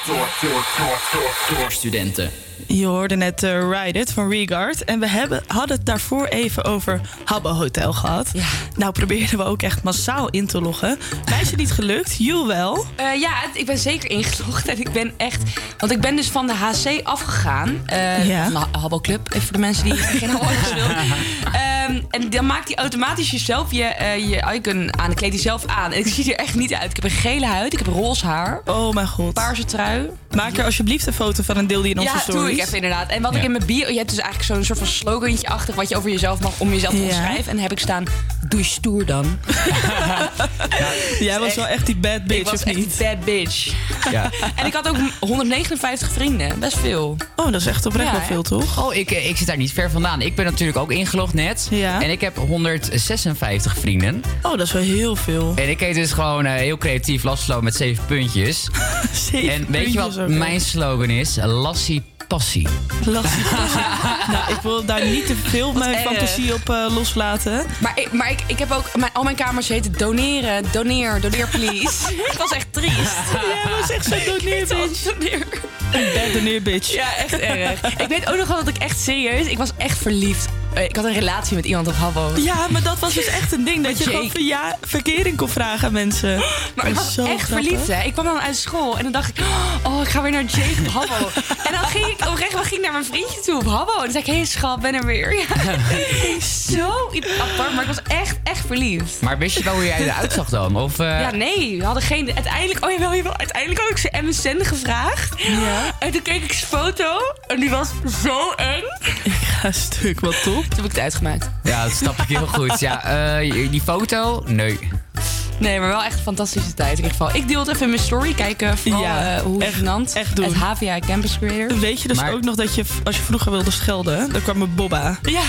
Door, door, door, door, door studenten. Je hoorde net eh, Ride It van Regard. En we hebben, hadden het daarvoor even over Habbo Hotel gehad. Nou probeerden we ook echt massaal in te loggen. Mij is het niet gelukt. Joel wel. Eh, ja, ik ben zeker ingelogd. En ik ben echt... Want ik ben dus van de HC afgegaan. eh Ja. Van de Habbo Club. Even voor de mensen die geen Habbo willen. Ehm, en dan maakt hij automatisch jezelf je, je icon aan. Dan kleedt hij zelf aan. En ik zie er echt niet uit. Ik heb een gele huid. Ik heb roze haar. Oh mijn god. Paarse trui. Maak er alsjeblieft een foto van en deel die in onze Ja, stories. doe ik even inderdaad. En wat Ja. ik in mijn bio... Je hebt dus eigenlijk zo'n soort van slogantje achter... wat je over jezelf mag om jezelf te Ja. omschrijven. En dan heb ik staan... Doe je stoer dan. Jij was wel echt die bad bitch, ik was of echt niet? die bad bitch. Ja. En ik had ook 159 vrienden. Best veel. Oh, dat is echt oprecht Ja, wel veel, toch? Oh, ik, eh, ik zit daar niet ver vandaan. Ik ben natuurlijk ook ingelogd net. Ja. En ik heb 156 vrienden. Oh, dat is wel heel veel. En ik heet dus gewoon eh, heel creatief Laszlo met zeven puntjes. Zeven en weet je wat mijn slogan is? Lassie passie. Lassie passie. nou, ik wil daar niet te veel mijn erg. fantasie op eh, loslaten. Maar, ik, maar ik, ik heb ook... Mijn, al mijn kamers heten doneren. Doneer. Doneer, please. ik was echt triest. Jij was echt zo'n. Doneer. Een bad doneer bitch. Ja, echt erg. ik weet ook nog wel dat ik echt serieus... Ik was echt verliefd. Eh, Ik had een relatie met iemand op Habbo. Ja, maar dat was dus echt een ding. Dat je Jake. gewoon verja- verkering kon vragen aan mensen. Maar ik Dat was is zo echt grappig. verliefd, hè. Ik kwam dan uit school en dan dacht ik... Oh, ik ga weer naar Jake op Habbo. en dan ging ik oprecht wel ging naar mijn vriendje toe op Habbo. En dan zei ik, hé hey, schat, ben er weer. Ja. Zo apart, maar ik was echt, echt verliefd. Maar wist je wel hoe jij eruit zag dan? Of, eh, Ja, nee, we hadden geen... Uiteindelijk, oh jawel, jawel. Uiteindelijk had ik zijn MSN gevraagd. Ja. En toen keek ik zijn foto en die was zo eng. Ik ga stuk, wat top. Toen heb ik het uitgemaakt. Ja, dat snap ik heel goed. Ja, eh, die foto? Nee. Nee, maar wel echt een fantastische tijd in ieder geval. Ik deel het even in mijn story. Kijken vooral Ja, eh, hoe echt- genant. echt doen. Het HVA Campus Creator. Weet je dus Maar- ook nog dat je, als je vroeger wilde schelden, dan kwam er Bobba. Ja,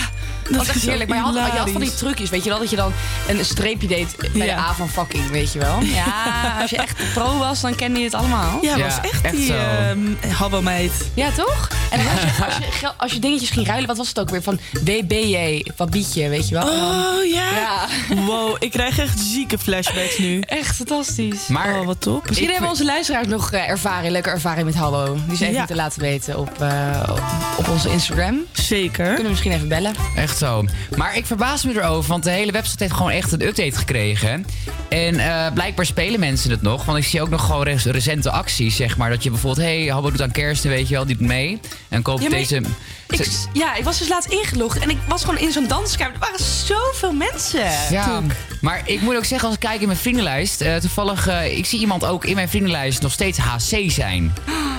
dat was echt is heerlijk. Maar je had, je had van die trucjes, weet je wel? Dat je dan een streepje deed bij Ja. de A van fucking, weet je wel? Ja, als je echt pro was, dan kende je het allemaal. Ja, was echt, die ehm habbo-meid. Ja, toch? En als je, als, je, gel- als je dingetjes ging ruilen, wat was het ook weer? Van WBJ, wat bied je, weet je wel? Oh ja. Ja. Wow, ik krijg echt zieke flashbacks nu. Echt fantastisch. Maar oh, wat top. Misschien hebben onze luisteraars nog eh, ervaring, leuke ervaring met Habbo. Die even Ja. moeten laten weten op, eh, op, op onze Instagram. Zeker. Kunnen we misschien even bellen. Echt zo. Maar ik verbaas me erover, want de hele website heeft gewoon echt een update gekregen. En eh, blijkbaar spelen mensen het nog. Want ik zie ook nog gewoon recente acties, zeg maar. Dat je bijvoorbeeld, hé, hey, Habbo doet aan kerst, weet je wel, die doet mee. En koopt Ja, maar deze... Ik, ja, ik was dus laatst ingelogd en ik was gewoon in zo'n danskamer. Er waren zoveel mensen. Ja, maar ik moet ook zeggen, als ik kijk in mijn vriendenlijst... eh, toevallig, eh, ik zie iemand ook in mijn vriendenlijst nog steeds HC zijn.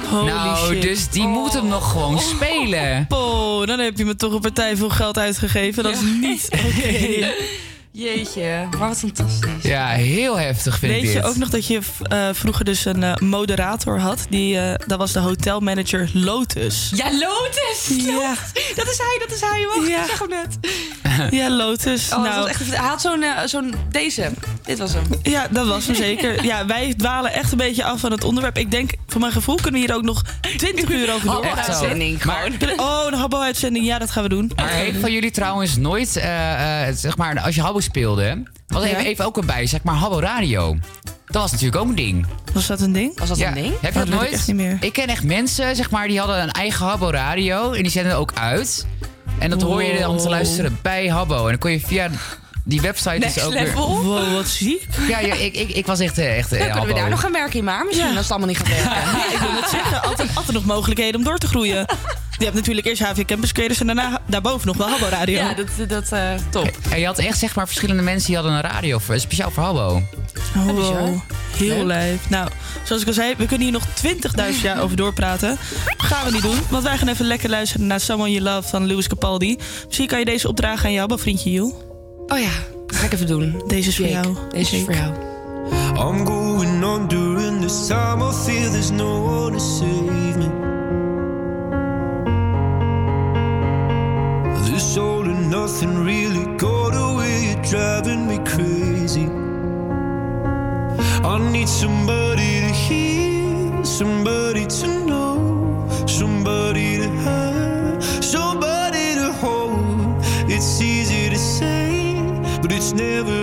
Holy nou, shit. dus die moet hem nog gewoon spelen. Oh, dan heb je me toch een partij veel geld uitgegeven. Dat is niet oké. Jeetje, wat fantastisch. Ja, heel heftig vind ik Weet je dit. ook nog dat je eh, vroeger dus een eh, moderator had? Die, eh, dat was de hotelmanager Lotus. Ja, Lotus! Ja. Dat is hij, dat is hij. Wacht, Ja. ik zeg hem net. Ja, Lotus. Oh, nou, echt, hij had zo'n, zo'n deze. Dit was hem. Ja, dat was hem zeker. Ja, wij dwalen echt een beetje af van het onderwerp. Ik denk, voor mijn gevoel kunnen we hier ook nog 20 uur over door. Habbo-uitzending Maar- Oh, een habbo-uitzending. Ja, dat gaan we doen. Maar heeft van jullie trouwens nooit, eh, eh, zeg maar, als je Habbo speelde, was even, Ja. even ook erbij, zeg maar, Habbo Radio. Dat was natuurlijk ook een ding. Was dat een ding? Was dat Ja, een ding? Heb je Oh, dat dat weet ik nooit? echt niet meer. Ik ken echt mensen, zeg maar, die hadden een eigen Habbo Radio en die zenden ook uit. En dat hoor je dan te Wow. luisteren bij Habbo. En dan kon je via die website Next dus ook level. weer... Wow, wat ziek. Ja, ja ik, ik, ik was echt, eh, echt eh, Dan kunnen we daar nog gaan werken in maar misschien Ja. als het allemaal niet gaat werken. Ja, ik wil het zeggen. Altijd, altijd nog mogelijkheden om door te groeien. Je hebt natuurlijk eerst HV Campus Creators en daarna daarboven nog wel Habbo Radio. Ja, dat, dat eh top. En je had echt, zeg maar, verschillende mensen die hadden een radio voor, speciaal voor Habbo. Oh, wow. Heel Leuk. lijf. Nou, zoals ik al zei, we kunnen hier nog 20.000 jaar over doorpraten. Gaan we niet doen, want wij gaan even lekker luisteren naar Someone You Love van Louis Capaldi. Misschien kan je deze opdragen aan je Habbo vriendje Joel. Oh ja, dat ga ik even doen. Deze is voor Jake, jou. Deze is voor jou. I'm going on during this time. I feel there's no one to save me. This all and nothing really got away. You're driving me crazy. I need somebody to hear, somebody never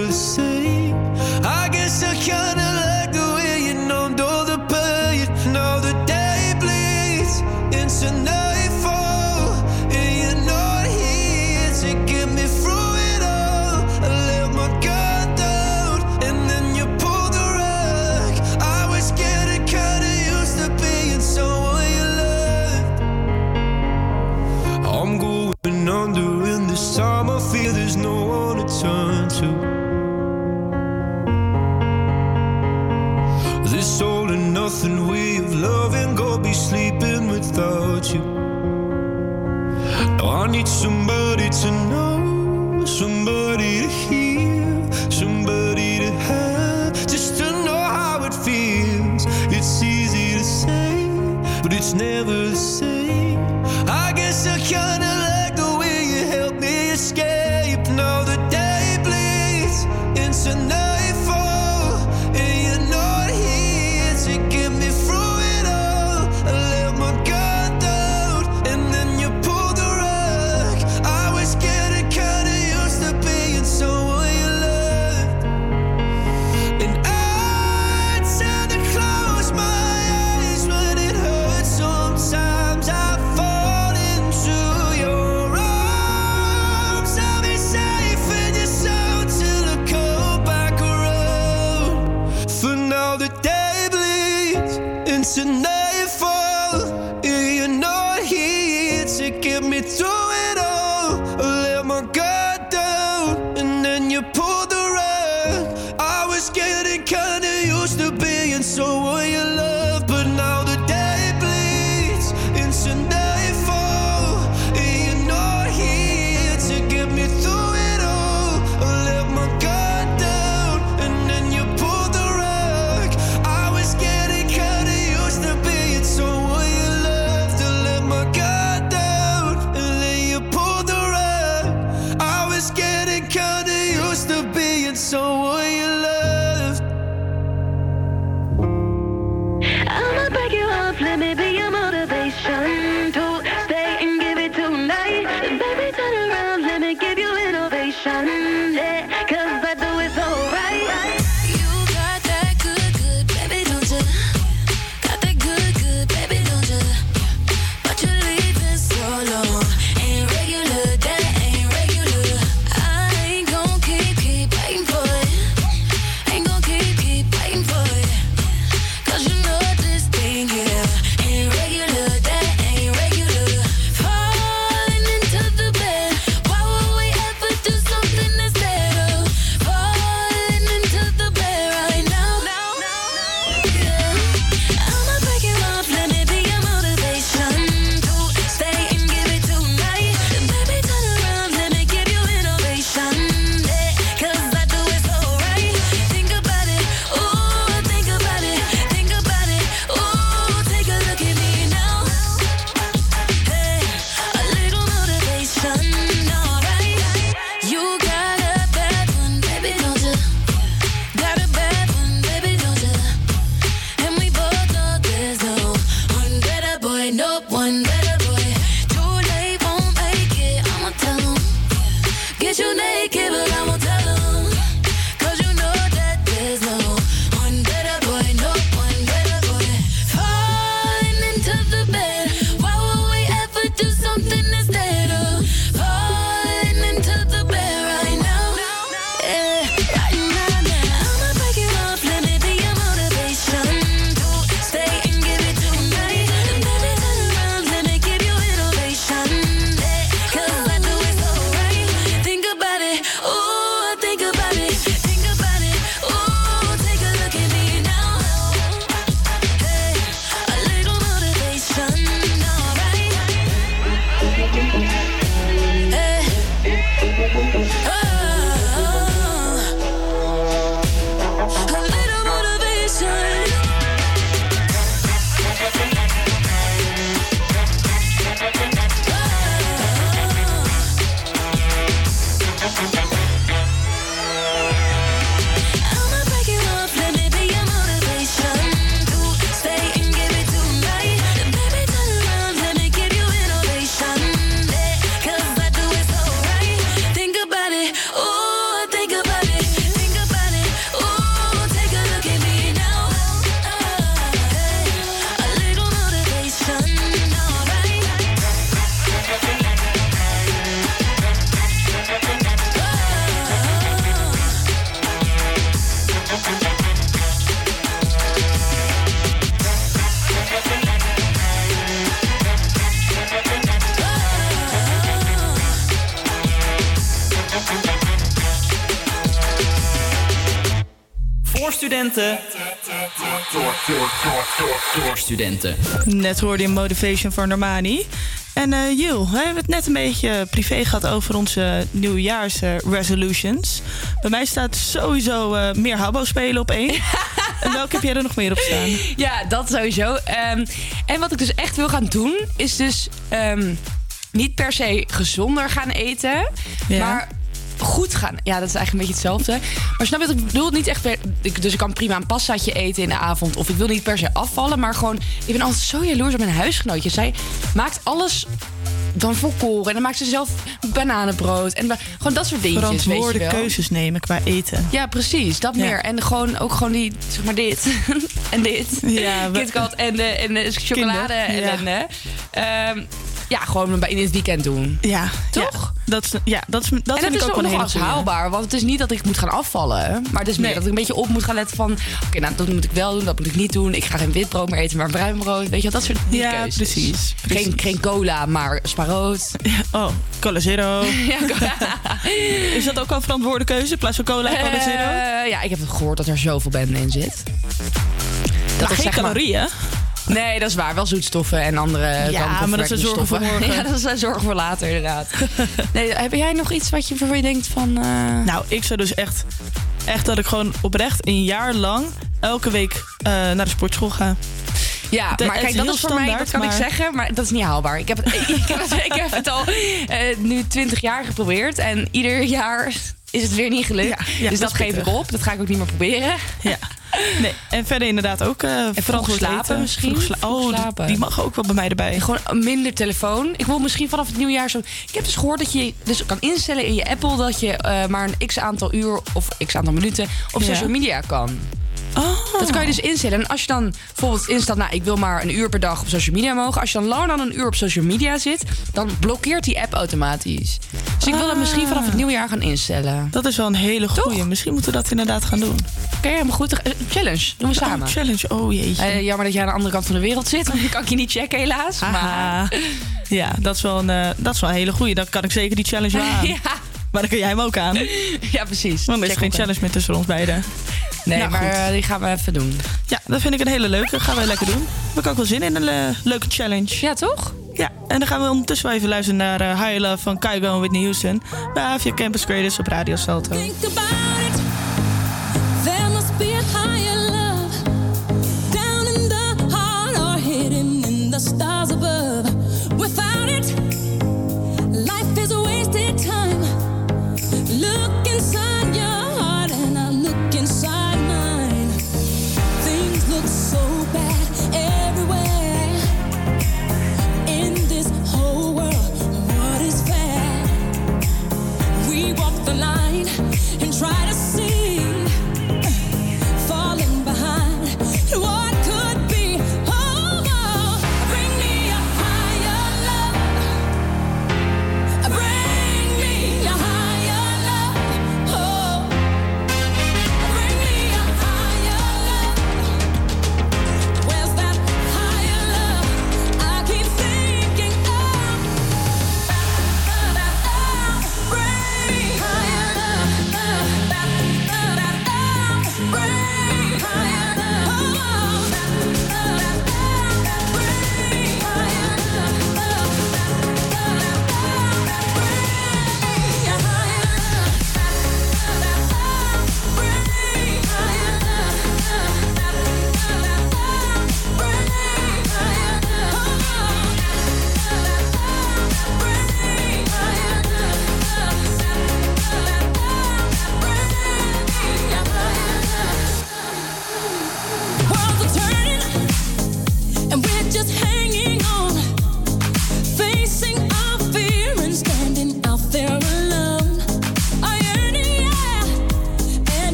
Net hoorde je Motivation van Normani. En Jill, we hebben het net een beetje privé gehad over onze nieuwjaarsresolutions. Bij mij staat sowieso eh, meer Habbo spelen op één. en welke heb jij er nog meer op staan? Ja, dat sowieso. Ehm, en wat ik dus echt wil gaan doen, is dus ehm, niet per se gezonder gaan eten, Ja. maar goed gaan. Ja, dat is eigenlijk een beetje hetzelfde. Maar snap je wat ik bedoel? Niet echt ik, dus ik kan prima een pastaatje eten in de avond. Of ik wil niet per se afvallen, maar gewoon... Ik ben altijd zo jaloers op mijn huisgenootje. Zij maakt alles dan volkoren. En dan maakt ze zelf bananenbrood. En ba- gewoon dat soort dingetjes, weet je Verantwoorde wel. keuzes nemen qua eten. Ja, precies. Dat Ja. meer. En gewoon ook gewoon die, zeg maar dit. en dit. Ja, KitKat en de, en de chocolade Kinder, ja. Ehm, ja, gewoon in het weekend doen. Ja, Toch? dat, is, ja, dat, is, dat en vind dat ik is ook wel goeie. haalbaar. Want het is niet dat ik moet gaan afvallen. Maar het is meer Nee. dat ik een beetje op moet gaan letten van... Oké, nou, dat moet ik wel doen, dat moet ik niet doen. Ik ga geen wit brood meer eten, maar bruin brood. Weet je wel, dat soort Ja, keuzes. precies, precies. Geen, geen cola, maar sparoot. Oh, cola zero. ja, Is dat ook al een verantwoorde keuze? In plaats van cola, cola zero? Eh, ja, ik heb gehoord dat er zoveel bende in zit. Maar is geen zeg maar- calorieën. Nee, dat is waar. Wel zoetstoffen en andere Ja, maar dat is een zorg voor morgen. Ja, dat is een zorg voor later, inderdaad. nee, heb jij nog iets wat je, waarvan je denkt van... eh, Nou, ik zou dus echt, echt dat ik gewoon oprecht een jaar lang elke week eh, naar de sportschool ga. Ja, De- maar kijk, dat is voor mij, dat kan ik zeggen, maar dat is niet haalbaar. Ik heb het, ik heb het, ik heb het al eh, nu 20 jaar geprobeerd en ieder jaar is het weer niet gelukt. ja, dus dat dat, geef ik op. Dat ga ik ook niet meer proberen. Ja. Nee, en verder inderdaad ook eh vroeg slapen eten. misschien? Vroeg sla- Vroeg oh, die- slapen. die mag ook wel bij mij erbij. Gewoon minder telefoon. Ik wil misschien vanaf het nieuwjaar zo. Ik heb dus gehoord dat je dus kan instellen in je Apple dat je eh, maar een x aantal uur of x aantal minuten op Ja. social media kan. Oh. Dat kan je dus instellen. En als je dan bijvoorbeeld instelt, nou, ik wil maar een uur per dag op social media mogen. Als je dan langer dan een uur op social media zit, dan blokkeert die app automatisch. Dus ik wil dat Ah. misschien vanaf het nieuwjaar gaan instellen. Dat is wel een hele goeie. Misschien moeten we dat inderdaad gaan doen. Oké, helemaal goed. Eh, Challenge, doen we samen. Oh, challenge, oh jeetje. Eh, jammer dat jij aan de andere kant van de wereld zit. want Dan kan ik je niet checken, helaas. Maar... Ja, dat is, wel een, eh, dat is wel een hele goeie. Dan kan ik zeker die challenge aan. Ja. Maar dan kun jij hem ook aan. Ja, precies. Want er is Check geen challenge meer tussen ons beiden. Nee, Nou, maar goed. eh, die gaan we even doen. Ja, dat vind ik een hele leuke. Gaan we lekker doen. Heb ik ook wel zin in een eh, leuke challenge. Ja, toch? Ja, en dan gaan we ondertussen wel even luisteren naar eh, High Love van Kygo en Whitney Houston. Bij Avia Campus Creators op Radio Salto. Think about it. There must be a higher love down in the heart or hidden in the stars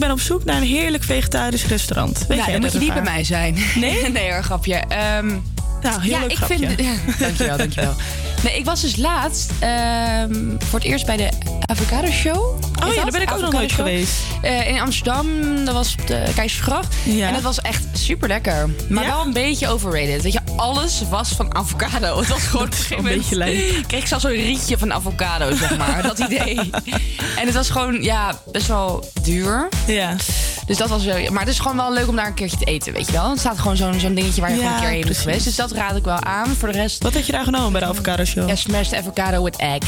ben op zoek naar een heerlijk vegetarisch restaurant. Weet nou, dan moet je dat niet bij mij zijn. Nee? nee hoor, grapje. Ehm, nou, heel ja, leuk ik grapje. vind. Ja, dankjewel, dankjewel. Nee, ik was dus laatst ehm, voor het eerst bij de Avocado Show. Oh ja, dat? daar ben ik ook nog Avocado nooit geweest. Eh, in Amsterdam, dat was op de Keizersgracht. En dat was echt super lekker. Maar wel een beetje overrated. Weet je, alles was van avocado. Het was gewoon op een beetje lijp. kreeg ik zelfs een rietje van avocado, zeg maar. dat idee. En het was gewoon, ja, best wel duur. Ja. Dus dat was wel. Maar het is gewoon wel leuk om daar een keertje te eten, weet je wel. Het staat gewoon zo'n zo'n dingetje waar je Ja, gewoon een keer heen bent geweest. Dus dat raad ik wel aan. Voor de rest. Wat had je daar genomen bij de avocado show? Ja, smashed avocado with egg.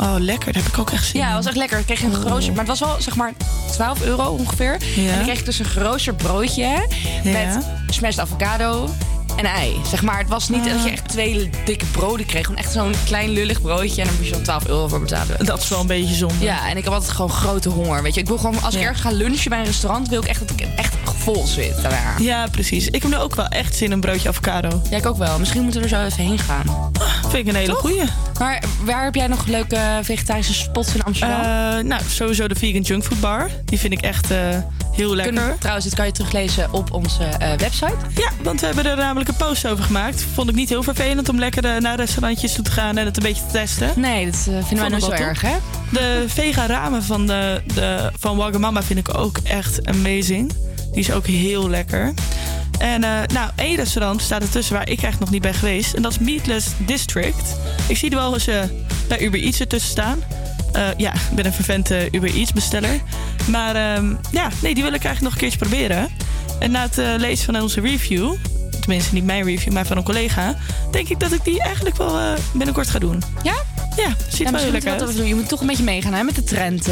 Oh, lekker. Daar heb ik ook echt zin Ja, het was echt lekker. Ik kreeg een geroosterd, maar het was wel zeg maar 12 euro ongeveer. En dan kreeg ik dus een geroosterd broodje met smashed avocado en ei. Zeg maar, het was niet dat je echt twee dikke broden kreeg. Gewoon echt zo'n klein lullig broodje en dan moet je dan 12 euro voor betalen. Dat is wel een beetje zonde. Ja, en ik heb altijd gewoon grote honger. Weet je, ik wil gewoon als ik ergens ga lunchen bij een restaurant, wil ik echt dat ik echt vol zit daarna. Ja, precies. Ik heb nu ook wel echt zin in een broodje avocado. Ja, ik ook wel. Misschien moeten we er zo even heen gaan. Vind ik een hele Toch? goeie. Maar waar heb jij nog leuke vegetarische spots in Amsterdam? Eh, nou, sowieso de vegan junkfood bar. Die vind ik echt eh, heel lekker. Kunnen- trouwens, dit kan je teruglezen op onze eh, website. Ja, want we hebben er namelijk een post over gemaakt. Vond ik niet heel vervelend om lekker naar restaurantjes toe te gaan en het een beetje te testen. Nee, dat eh, vinden wij nooit ik zo erg, hè? De vega ramen van, de, de, van Wagamama vind ik ook echt amazing. Die is ook heel lekker. En eh, nou, één restaurant staat ertussen waar ik eigenlijk nog niet ben geweest. En dat is Meatless District. Ik zie er wel eens eh, bij Uber Eats ertussen staan. Eh, ja, ik ben een vervente Uber Eats besteller. Maar ehm, ja, nee, die wil ik eigenlijk nog een keertje proberen. En na het eh, lezen van onze review, tenminste niet mijn review, maar van een collega, denk ik dat ik die eigenlijk wel eh, binnenkort ga doen. Ja? Ja, ziet Ja, er wel dat uit. doen. Je moet toch een beetje meegaan hè, met de trend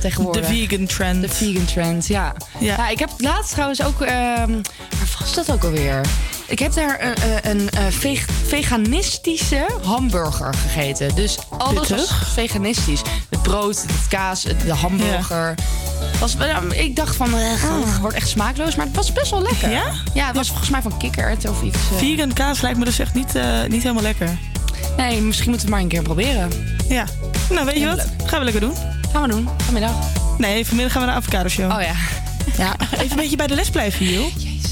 tegenwoordig. De vegan trend. De vegan trend, ja. ja. ik heb laatst trouwens ook... ehm waar was dat ook alweer? Ik heb daar een, een, een eh, veg- veganistische hamburger gegeten. Dus alles was veganistisch. Het brood, het kaas, het- de hamburger. Was, ik dacht van, eh, het wordt echt smaakloos. Maar het was best wel lekker. Ja? Ja, het was volgens mij van kikkerd of iets. eh. Vegan kaas lijkt me dus echt niet, eh, niet helemaal lekker. Nee, misschien moeten we het maar een keer proberen. Ja. Nou, weet je wat? Gaan we lekker doen. Gaan we doen, vanmiddag. Nee, vanmiddag gaan we naar de avocado show. Oh ja. Ja, even een beetje bij de les blijven, joh. Jezus.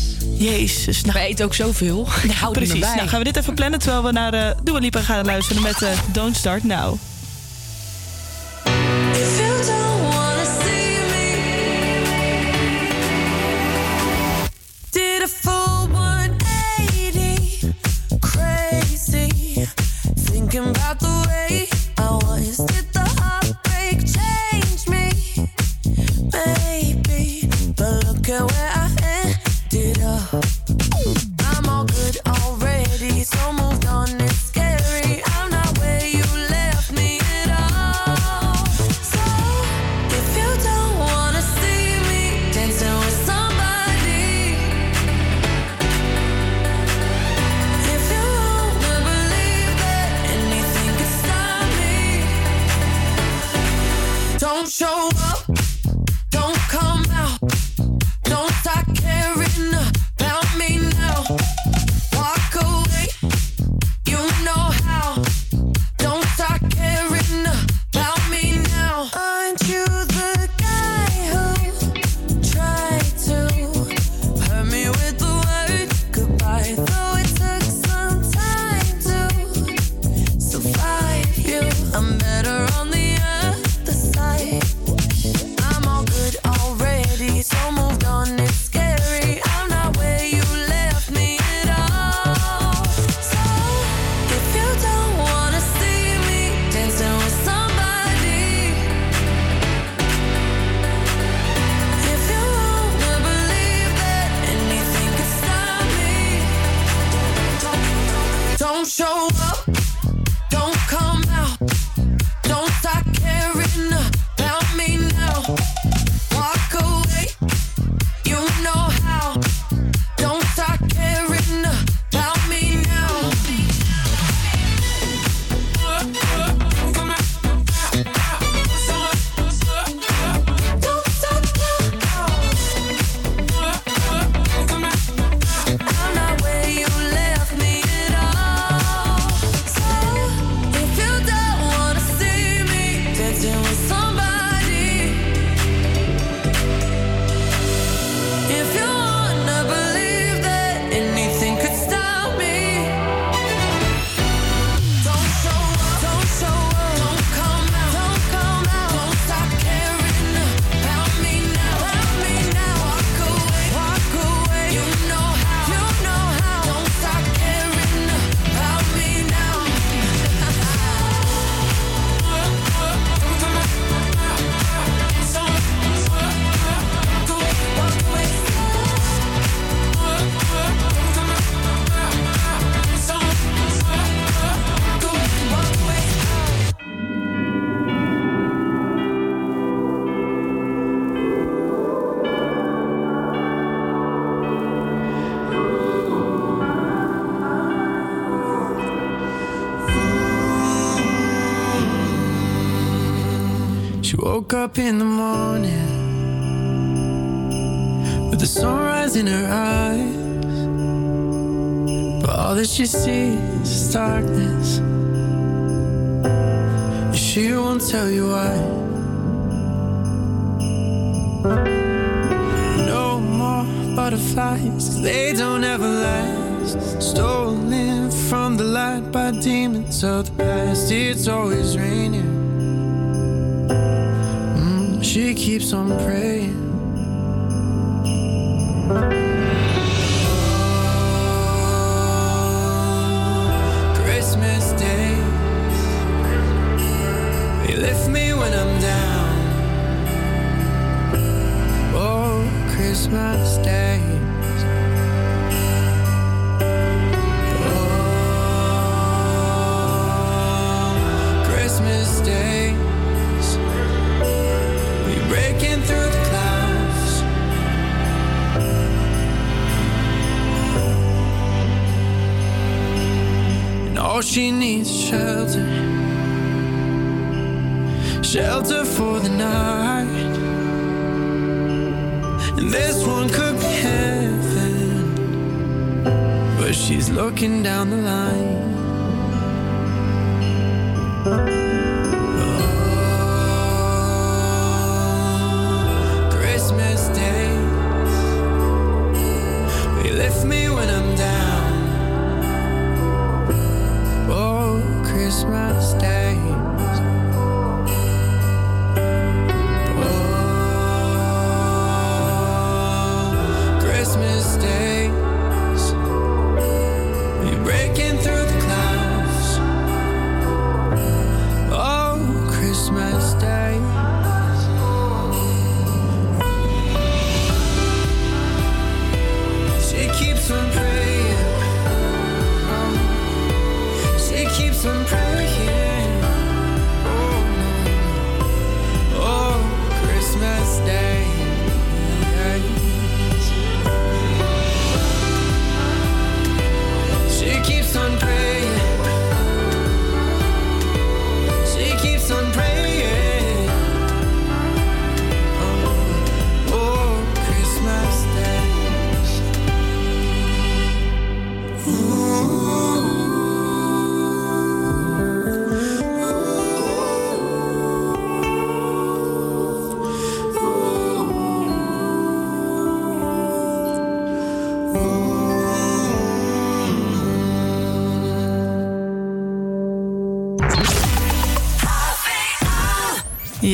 Nou, Wij eten ook zoveel. Er precies. Nou, gaan we dit even plannen terwijl we naar de Dua Lipa gaan luisteren met eh, Don't Start Now. You woke up in the morning with the sunrise in her eyes. But all that she sees is darkness. And she won't tell you why. No more butterflies, they don't ever last. Stolen from the light by demons of the past. It's always raining. She keeps on praying. She needs shelter, shelter for the night. And this one could be heaven, but she's looking down the line. Oh, Christmas days, they lift me when I'm down. Christmas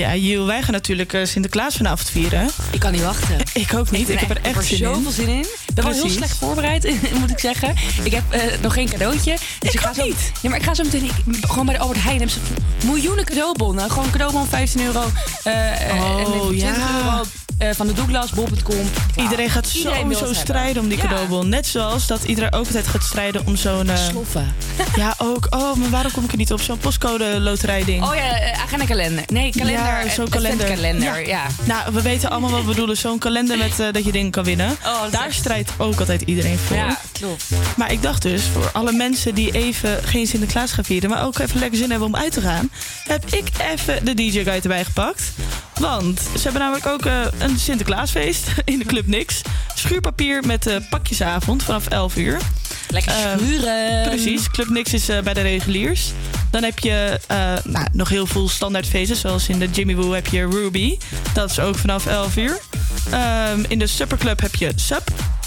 Ja, Jiel, wij gaan natuurlijk eh, Sinterklaas vanavond vieren. Ik kan niet wachten. Ik ook niet. Ik, heb er echt zin in. zoveel zin in. Ik ben wel heel slecht voorbereid, moet ik zeggen. Ik heb eh, nog geen cadeautje. Dus ik, ga zo, niet. Nee, maar ik ga zo meteen ik- gewoon bij de Albert Heijn. Hebben ze miljoenen cadeaubonnen. Gewoon een cadeaubon 15 euro. eh, Oh, en 20 ja. euro eh, van de Douglas, bol.com. Iedereen gaat Iedereen sowieso het strijden om die Ja. cadeaubon. Net zoals dat iedereen ook altijd gaat strijden om zo'n... eh, Sloffen. Ja, ook. Oh, maar waarom kom ik er niet op? Zo'n postcode loterijding. Oh ja, eh, agenda kalender. Nee, kalender. Ja, zo'n kalender. kalender, ja. Nou, we weten allemaal wat we bedoelen. Zo'n kalender met dat je dingen kan winnen. Oh, Daar echt- strijdt ook altijd iedereen voor. Ja, klopt. Maar ik dacht dus, voor alle mensen die even geen Sinterklaas gaan vieren... maar ook even lekker zin hebben om uit te gaan... heb ik even de DJ-guide erbij gepakt. Want ze hebben namelijk ook eh, een Sinterklaasfeest in de Club Nix. Schuurpapier met eh, pakjesavond vanaf 11 uur. Lekker Eh, schuren. precies, Club Nix is eh, bij de reguliers. Dan heb je nou, nog heel veel standaardfeesten. Zoals in de Jimmy Woo heb je Ruby. Dat is ook vanaf 11 uur. Ehm, in de Supperclub heb je Sup.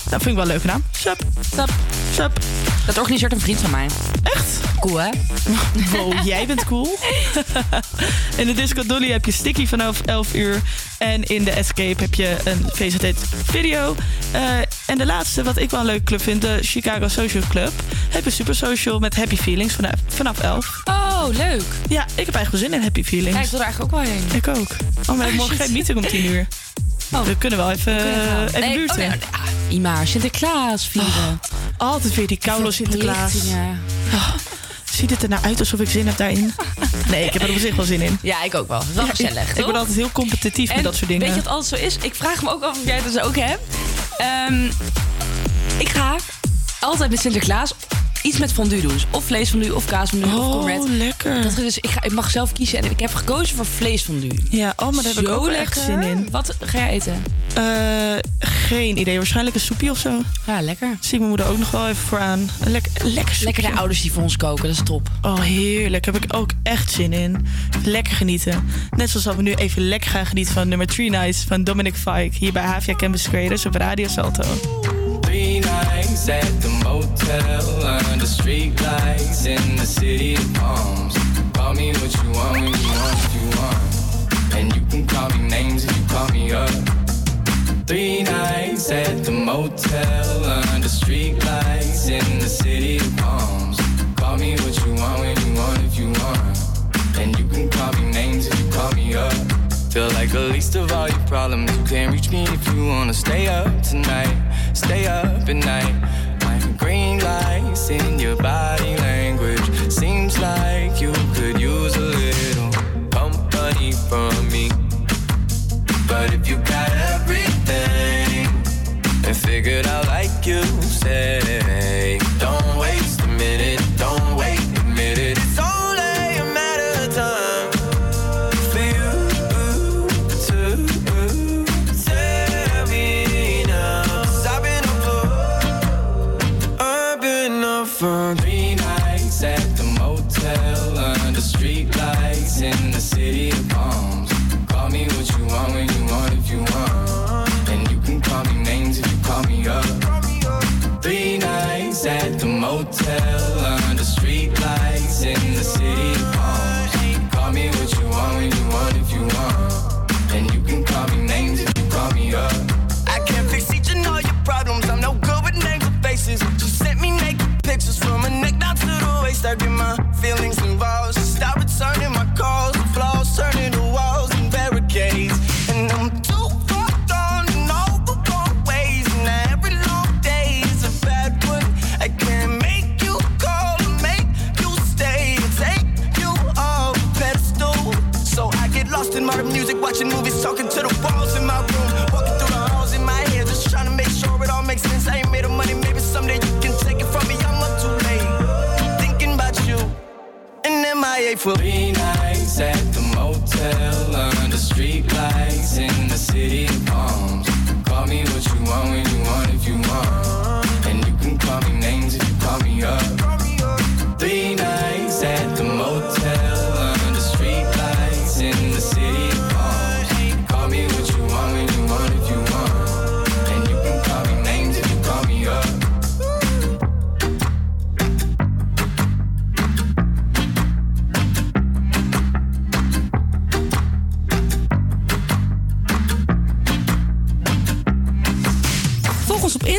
Dat vind ik wel een leuke naam. Sup. Sup. Sup. Dat organiseert een vriend van mij. Echt? Cool, hè? Wow, jij bent cool. in de Disco Dolly heb je Sticky vanaf 11 uur. En in de Escape heb je een VZT video. Eh, en de laatste, wat ik wel een leuke club vind, de Chicago Social Club. Heb je Super Social met Happy Feelings vanaf, vanaf 11. Oh, leuk. Ja, ik heb eigenlijk wel zin in Happy Feelings. Ja, ik wil er eigenlijk ook wel heen. Ik ook. Oh, maar ik heb morgen geen meeting om 10 uur. We kunnen wel even, eh, even Nee, buurten. oh, nee, ah, Ima, Sinterklaas vieren. Altijd weer die koude Sinterklaas. Oh, ziet het er nou uit alsof ik zin heb daarin? Nee, ik heb er op zich wel zin in. Ja, ik ook wel. Het is wel Ja, gezellig, ik, ben altijd heel competitief met dat soort dingen. Weet je wat altijd zo is? Ik vraag me ook af of jij dat ook hebt. Ehm, ik ga altijd met Sinterklaas iets met fondue doen. Dus of vleesfondue, of kaasfondue, of Oh, cornbread. lekker. Dat, dus, ik, ga, ik mag zelf kiezen en ik heb gekozen voor vleesfondue. Ja, oh, maar daar heb ik ook lekker. echt zin in. Wat ga jij eten? Eh, geen idee. Waarschijnlijk een soepje of zo. Ja, lekker. Zie mijn moeder ook nog wel even voor aan. Lekker, lekker soepje. Lekker de ouders die voor ons koken, dat is top. Oh, heerlijk. Heb ik ook echt zin in. Lekker genieten. Net zoals dat we nu even lekker gaan genieten van nummer 3 Nights van Dominic Fike. Hier bij Havia Campus Creators op Radio Salto. Nights at the motel under street lights in the city of palms. Call me what you want when you want what you want. And you can call me names if you call me up. Three nights at the motel under street lights in the city of palms. Call me what you want when you want if you want. And you can call me names if you call me up. Feel like the least of all your problems. You can't reach me if you wanna stay up tonight. Stay up at night. Like green lights in your body language. Seems like you could use a little company from me. But if you got everything and figured out like you say,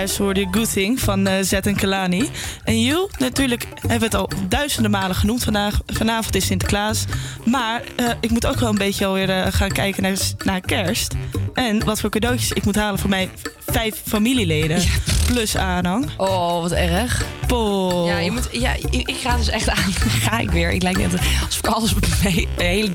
Zojuist hoorde je Good Thing van eh Zet en Kalani. En Jul, natuurlijk hebben we het al duizenden malen genoemd vandaag. Vanavond is Sinterklaas. Maar eh, ik moet ook wel een beetje alweer eh, gaan kijken naar, naar kerst. En wat voor cadeautjes ik moet halen voor mijn vijf familieleden. Plus aanhang. Oh, wat erg. Po. Ja, je moet, ja, ik ik ga dus echt aan. Ga ik weer. Ik lijk net alsof ik alles mee, een hele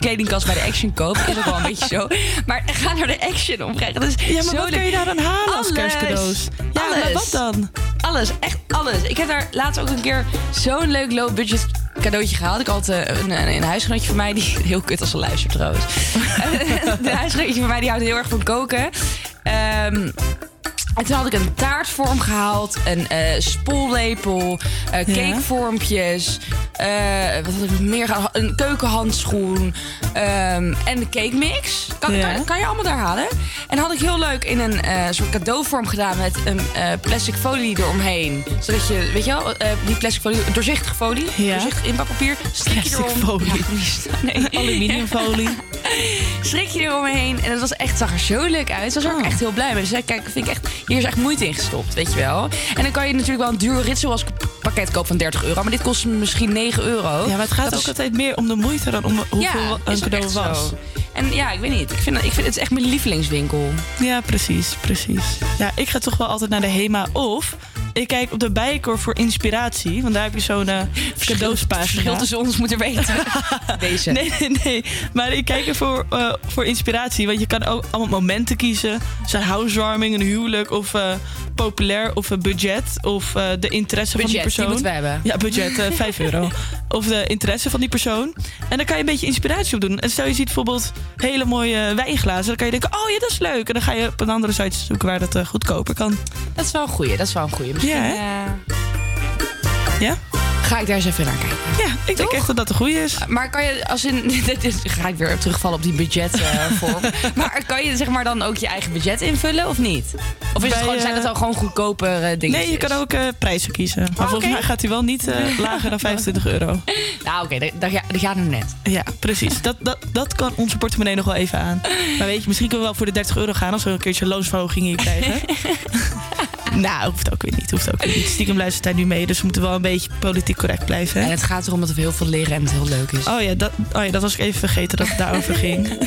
kledingkast bij de Action koop. Is ook wel een beetje zo. Maar ga naar de Action om. Dat is Ja, maar zo wat leuk. kun je daar dan halen als Alles. kerstcadeaus? Ja, alles. maar wat dan? Alles, echt alles. Ik heb daar laatst ook een keer zo'n leuk low budget cadeautje gehaald. Ik had eh, een, een, een huisgenootje van mij, die heel kut als ze luistert trouwens. een huisgenootje van mij die houdt heel erg van koken. Ehm, en toen had ik een taartvorm gehaald, een eh spoellepel, eh, cakevormpjes. eh, wat had ik nog meer gehaald? Een keukenhandschoen ehm, en de cake mix. Kan, Ja. kan, kan je allemaal daar halen. En had ik heel leuk in een soort cadeauvorm gedaan met een plastic folie eromheen. Zodat je, weet je wel, die plastic folie, doorzichtige folie, Ja. doorzichtig je Plastic erom. folie. Ja, nee. Aluminiumfolie. Strik je eromheen. En het was echt, zag er zo leuk uit. Ze was er ook echt heel blij mee. Dus zei, kijk, vind ik echt, hier is echt moeite in gestopt, weet je wel. En dan kan je natuurlijk wel een duur rituals pakket kopen van 30 euro. Maar dit kost misschien 9 euro. Ja, maar het gaat Dat ook is- altijd meer om de moeite dan om hoeveel ja, een cadeau echt was. zo. En ja, ik weet niet. Ik vind, ik vind het is echt mijn lievelingswinkel. Ja, precies, precies. Ja, ik ga toch wel altijd naar de HEMA of ik kijk op de Bijenkorf voor inspiratie. Want daar heb je zo'n eh cadeauspagina. verschil tussen ons moet er weten. Deze. Nee, nee, nee. Maar ik kijk ervoor eh, voor inspiratie. Want je kan ook allemaal momenten kiezen. Zijn housewarming, een huwelijk of eh, populair of een budget. Of de interesse van die Budget, persoon. moeten we hebben. Ja, budget, eh 5 euro. Of de interesse van die persoon. En dan kan je een beetje inspiratie op doen. En stel je ziet bijvoorbeeld hele mooie wijnglazen. Dan kan je denken, oh ja, dat is leuk. En dan ga je op een andere site zoeken waar dat goedkoper kan. Dat is wel een goeie. Dat is wel een goeie. Misschien, Ja, hè? eh, Ja? Ga ik daar eens even naar kijken. Ja, ik denk echt dat dat de goede is. Maar kan je, als in, ga ik weer terugvallen op die budgetvorm. maar kan je zeg maar dan ook je eigen budget invullen of niet? Of is het gewoon, zijn het eh, al gewoon goedkoper eh, dingetjes? Nee, je kan ook eh, prijzen kiezen. Maar volgens oké. mij gaat hij wel niet lager dan 25 euro. Nou oké, dat, dat, dat gaat hem net. Ja, precies. Dat, dat, dat kan onze portemonnee nog wel even aan. Maar weet je, misschien kunnen we wel voor de 30 euro gaan als we een keertje loonsverhoging hier krijgen. nou, hoeft ook weer niet. Hoeft ook weer niet. Stiekem luistert hij nu mee, dus we moeten wel een beetje politiek correct blijven. hè? En het gaat erom dat we heel veel leren en het heel leuk is. Oh ja, dat, oh ja, dat was ik even vergeten dat het daarover ging.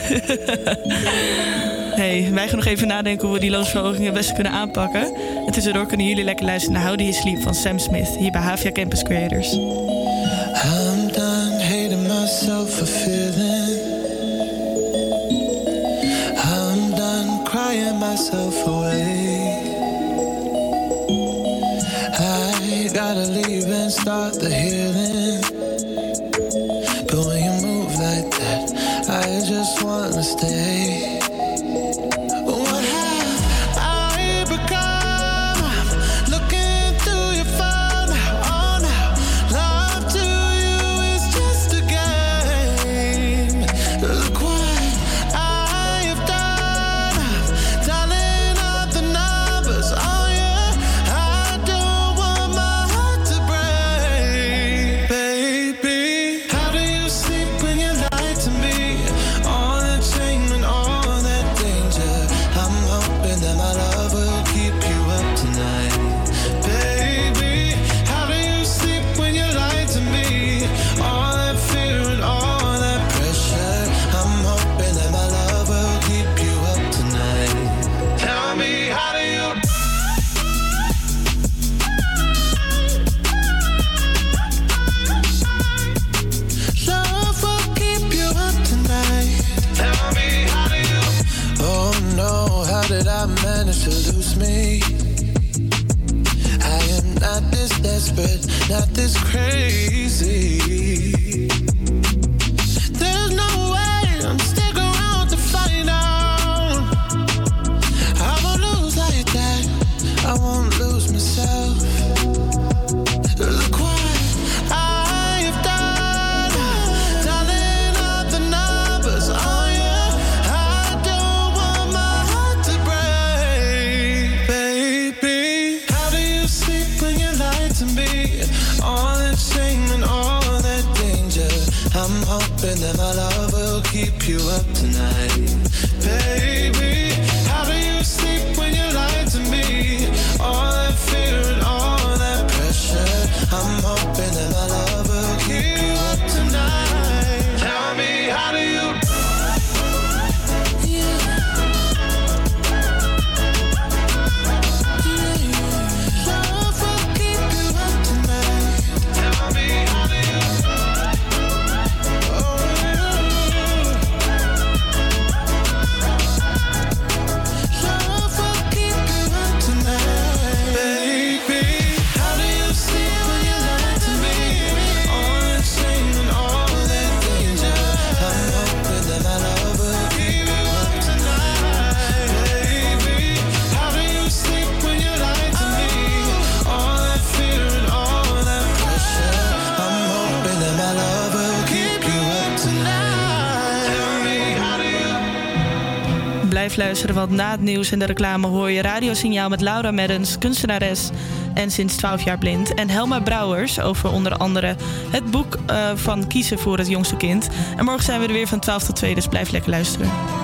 hey, wij gaan nog even nadenken hoe we die loonsverhoging het beste kunnen aanpakken. En tussendoor kunnen jullie lekker luisteren naar How Do You Sleep van Sam Smith hier bij Havia Campus Creators. I'm done hating myself for feeling. I'm done crying myself away. Gotta leave and start the healing. But when you move like that, I just wanna stay. luisteren, want na het nieuws en de reclame hoor je Radiosignaal met Laura Meddens, kunstenares en sinds 12 jaar blind. En Helma Brouwers over onder andere het boek eh, van Kiezen voor het jongste kind. En morgen zijn we er weer van 12 tot 2, dus blijf lekker luisteren.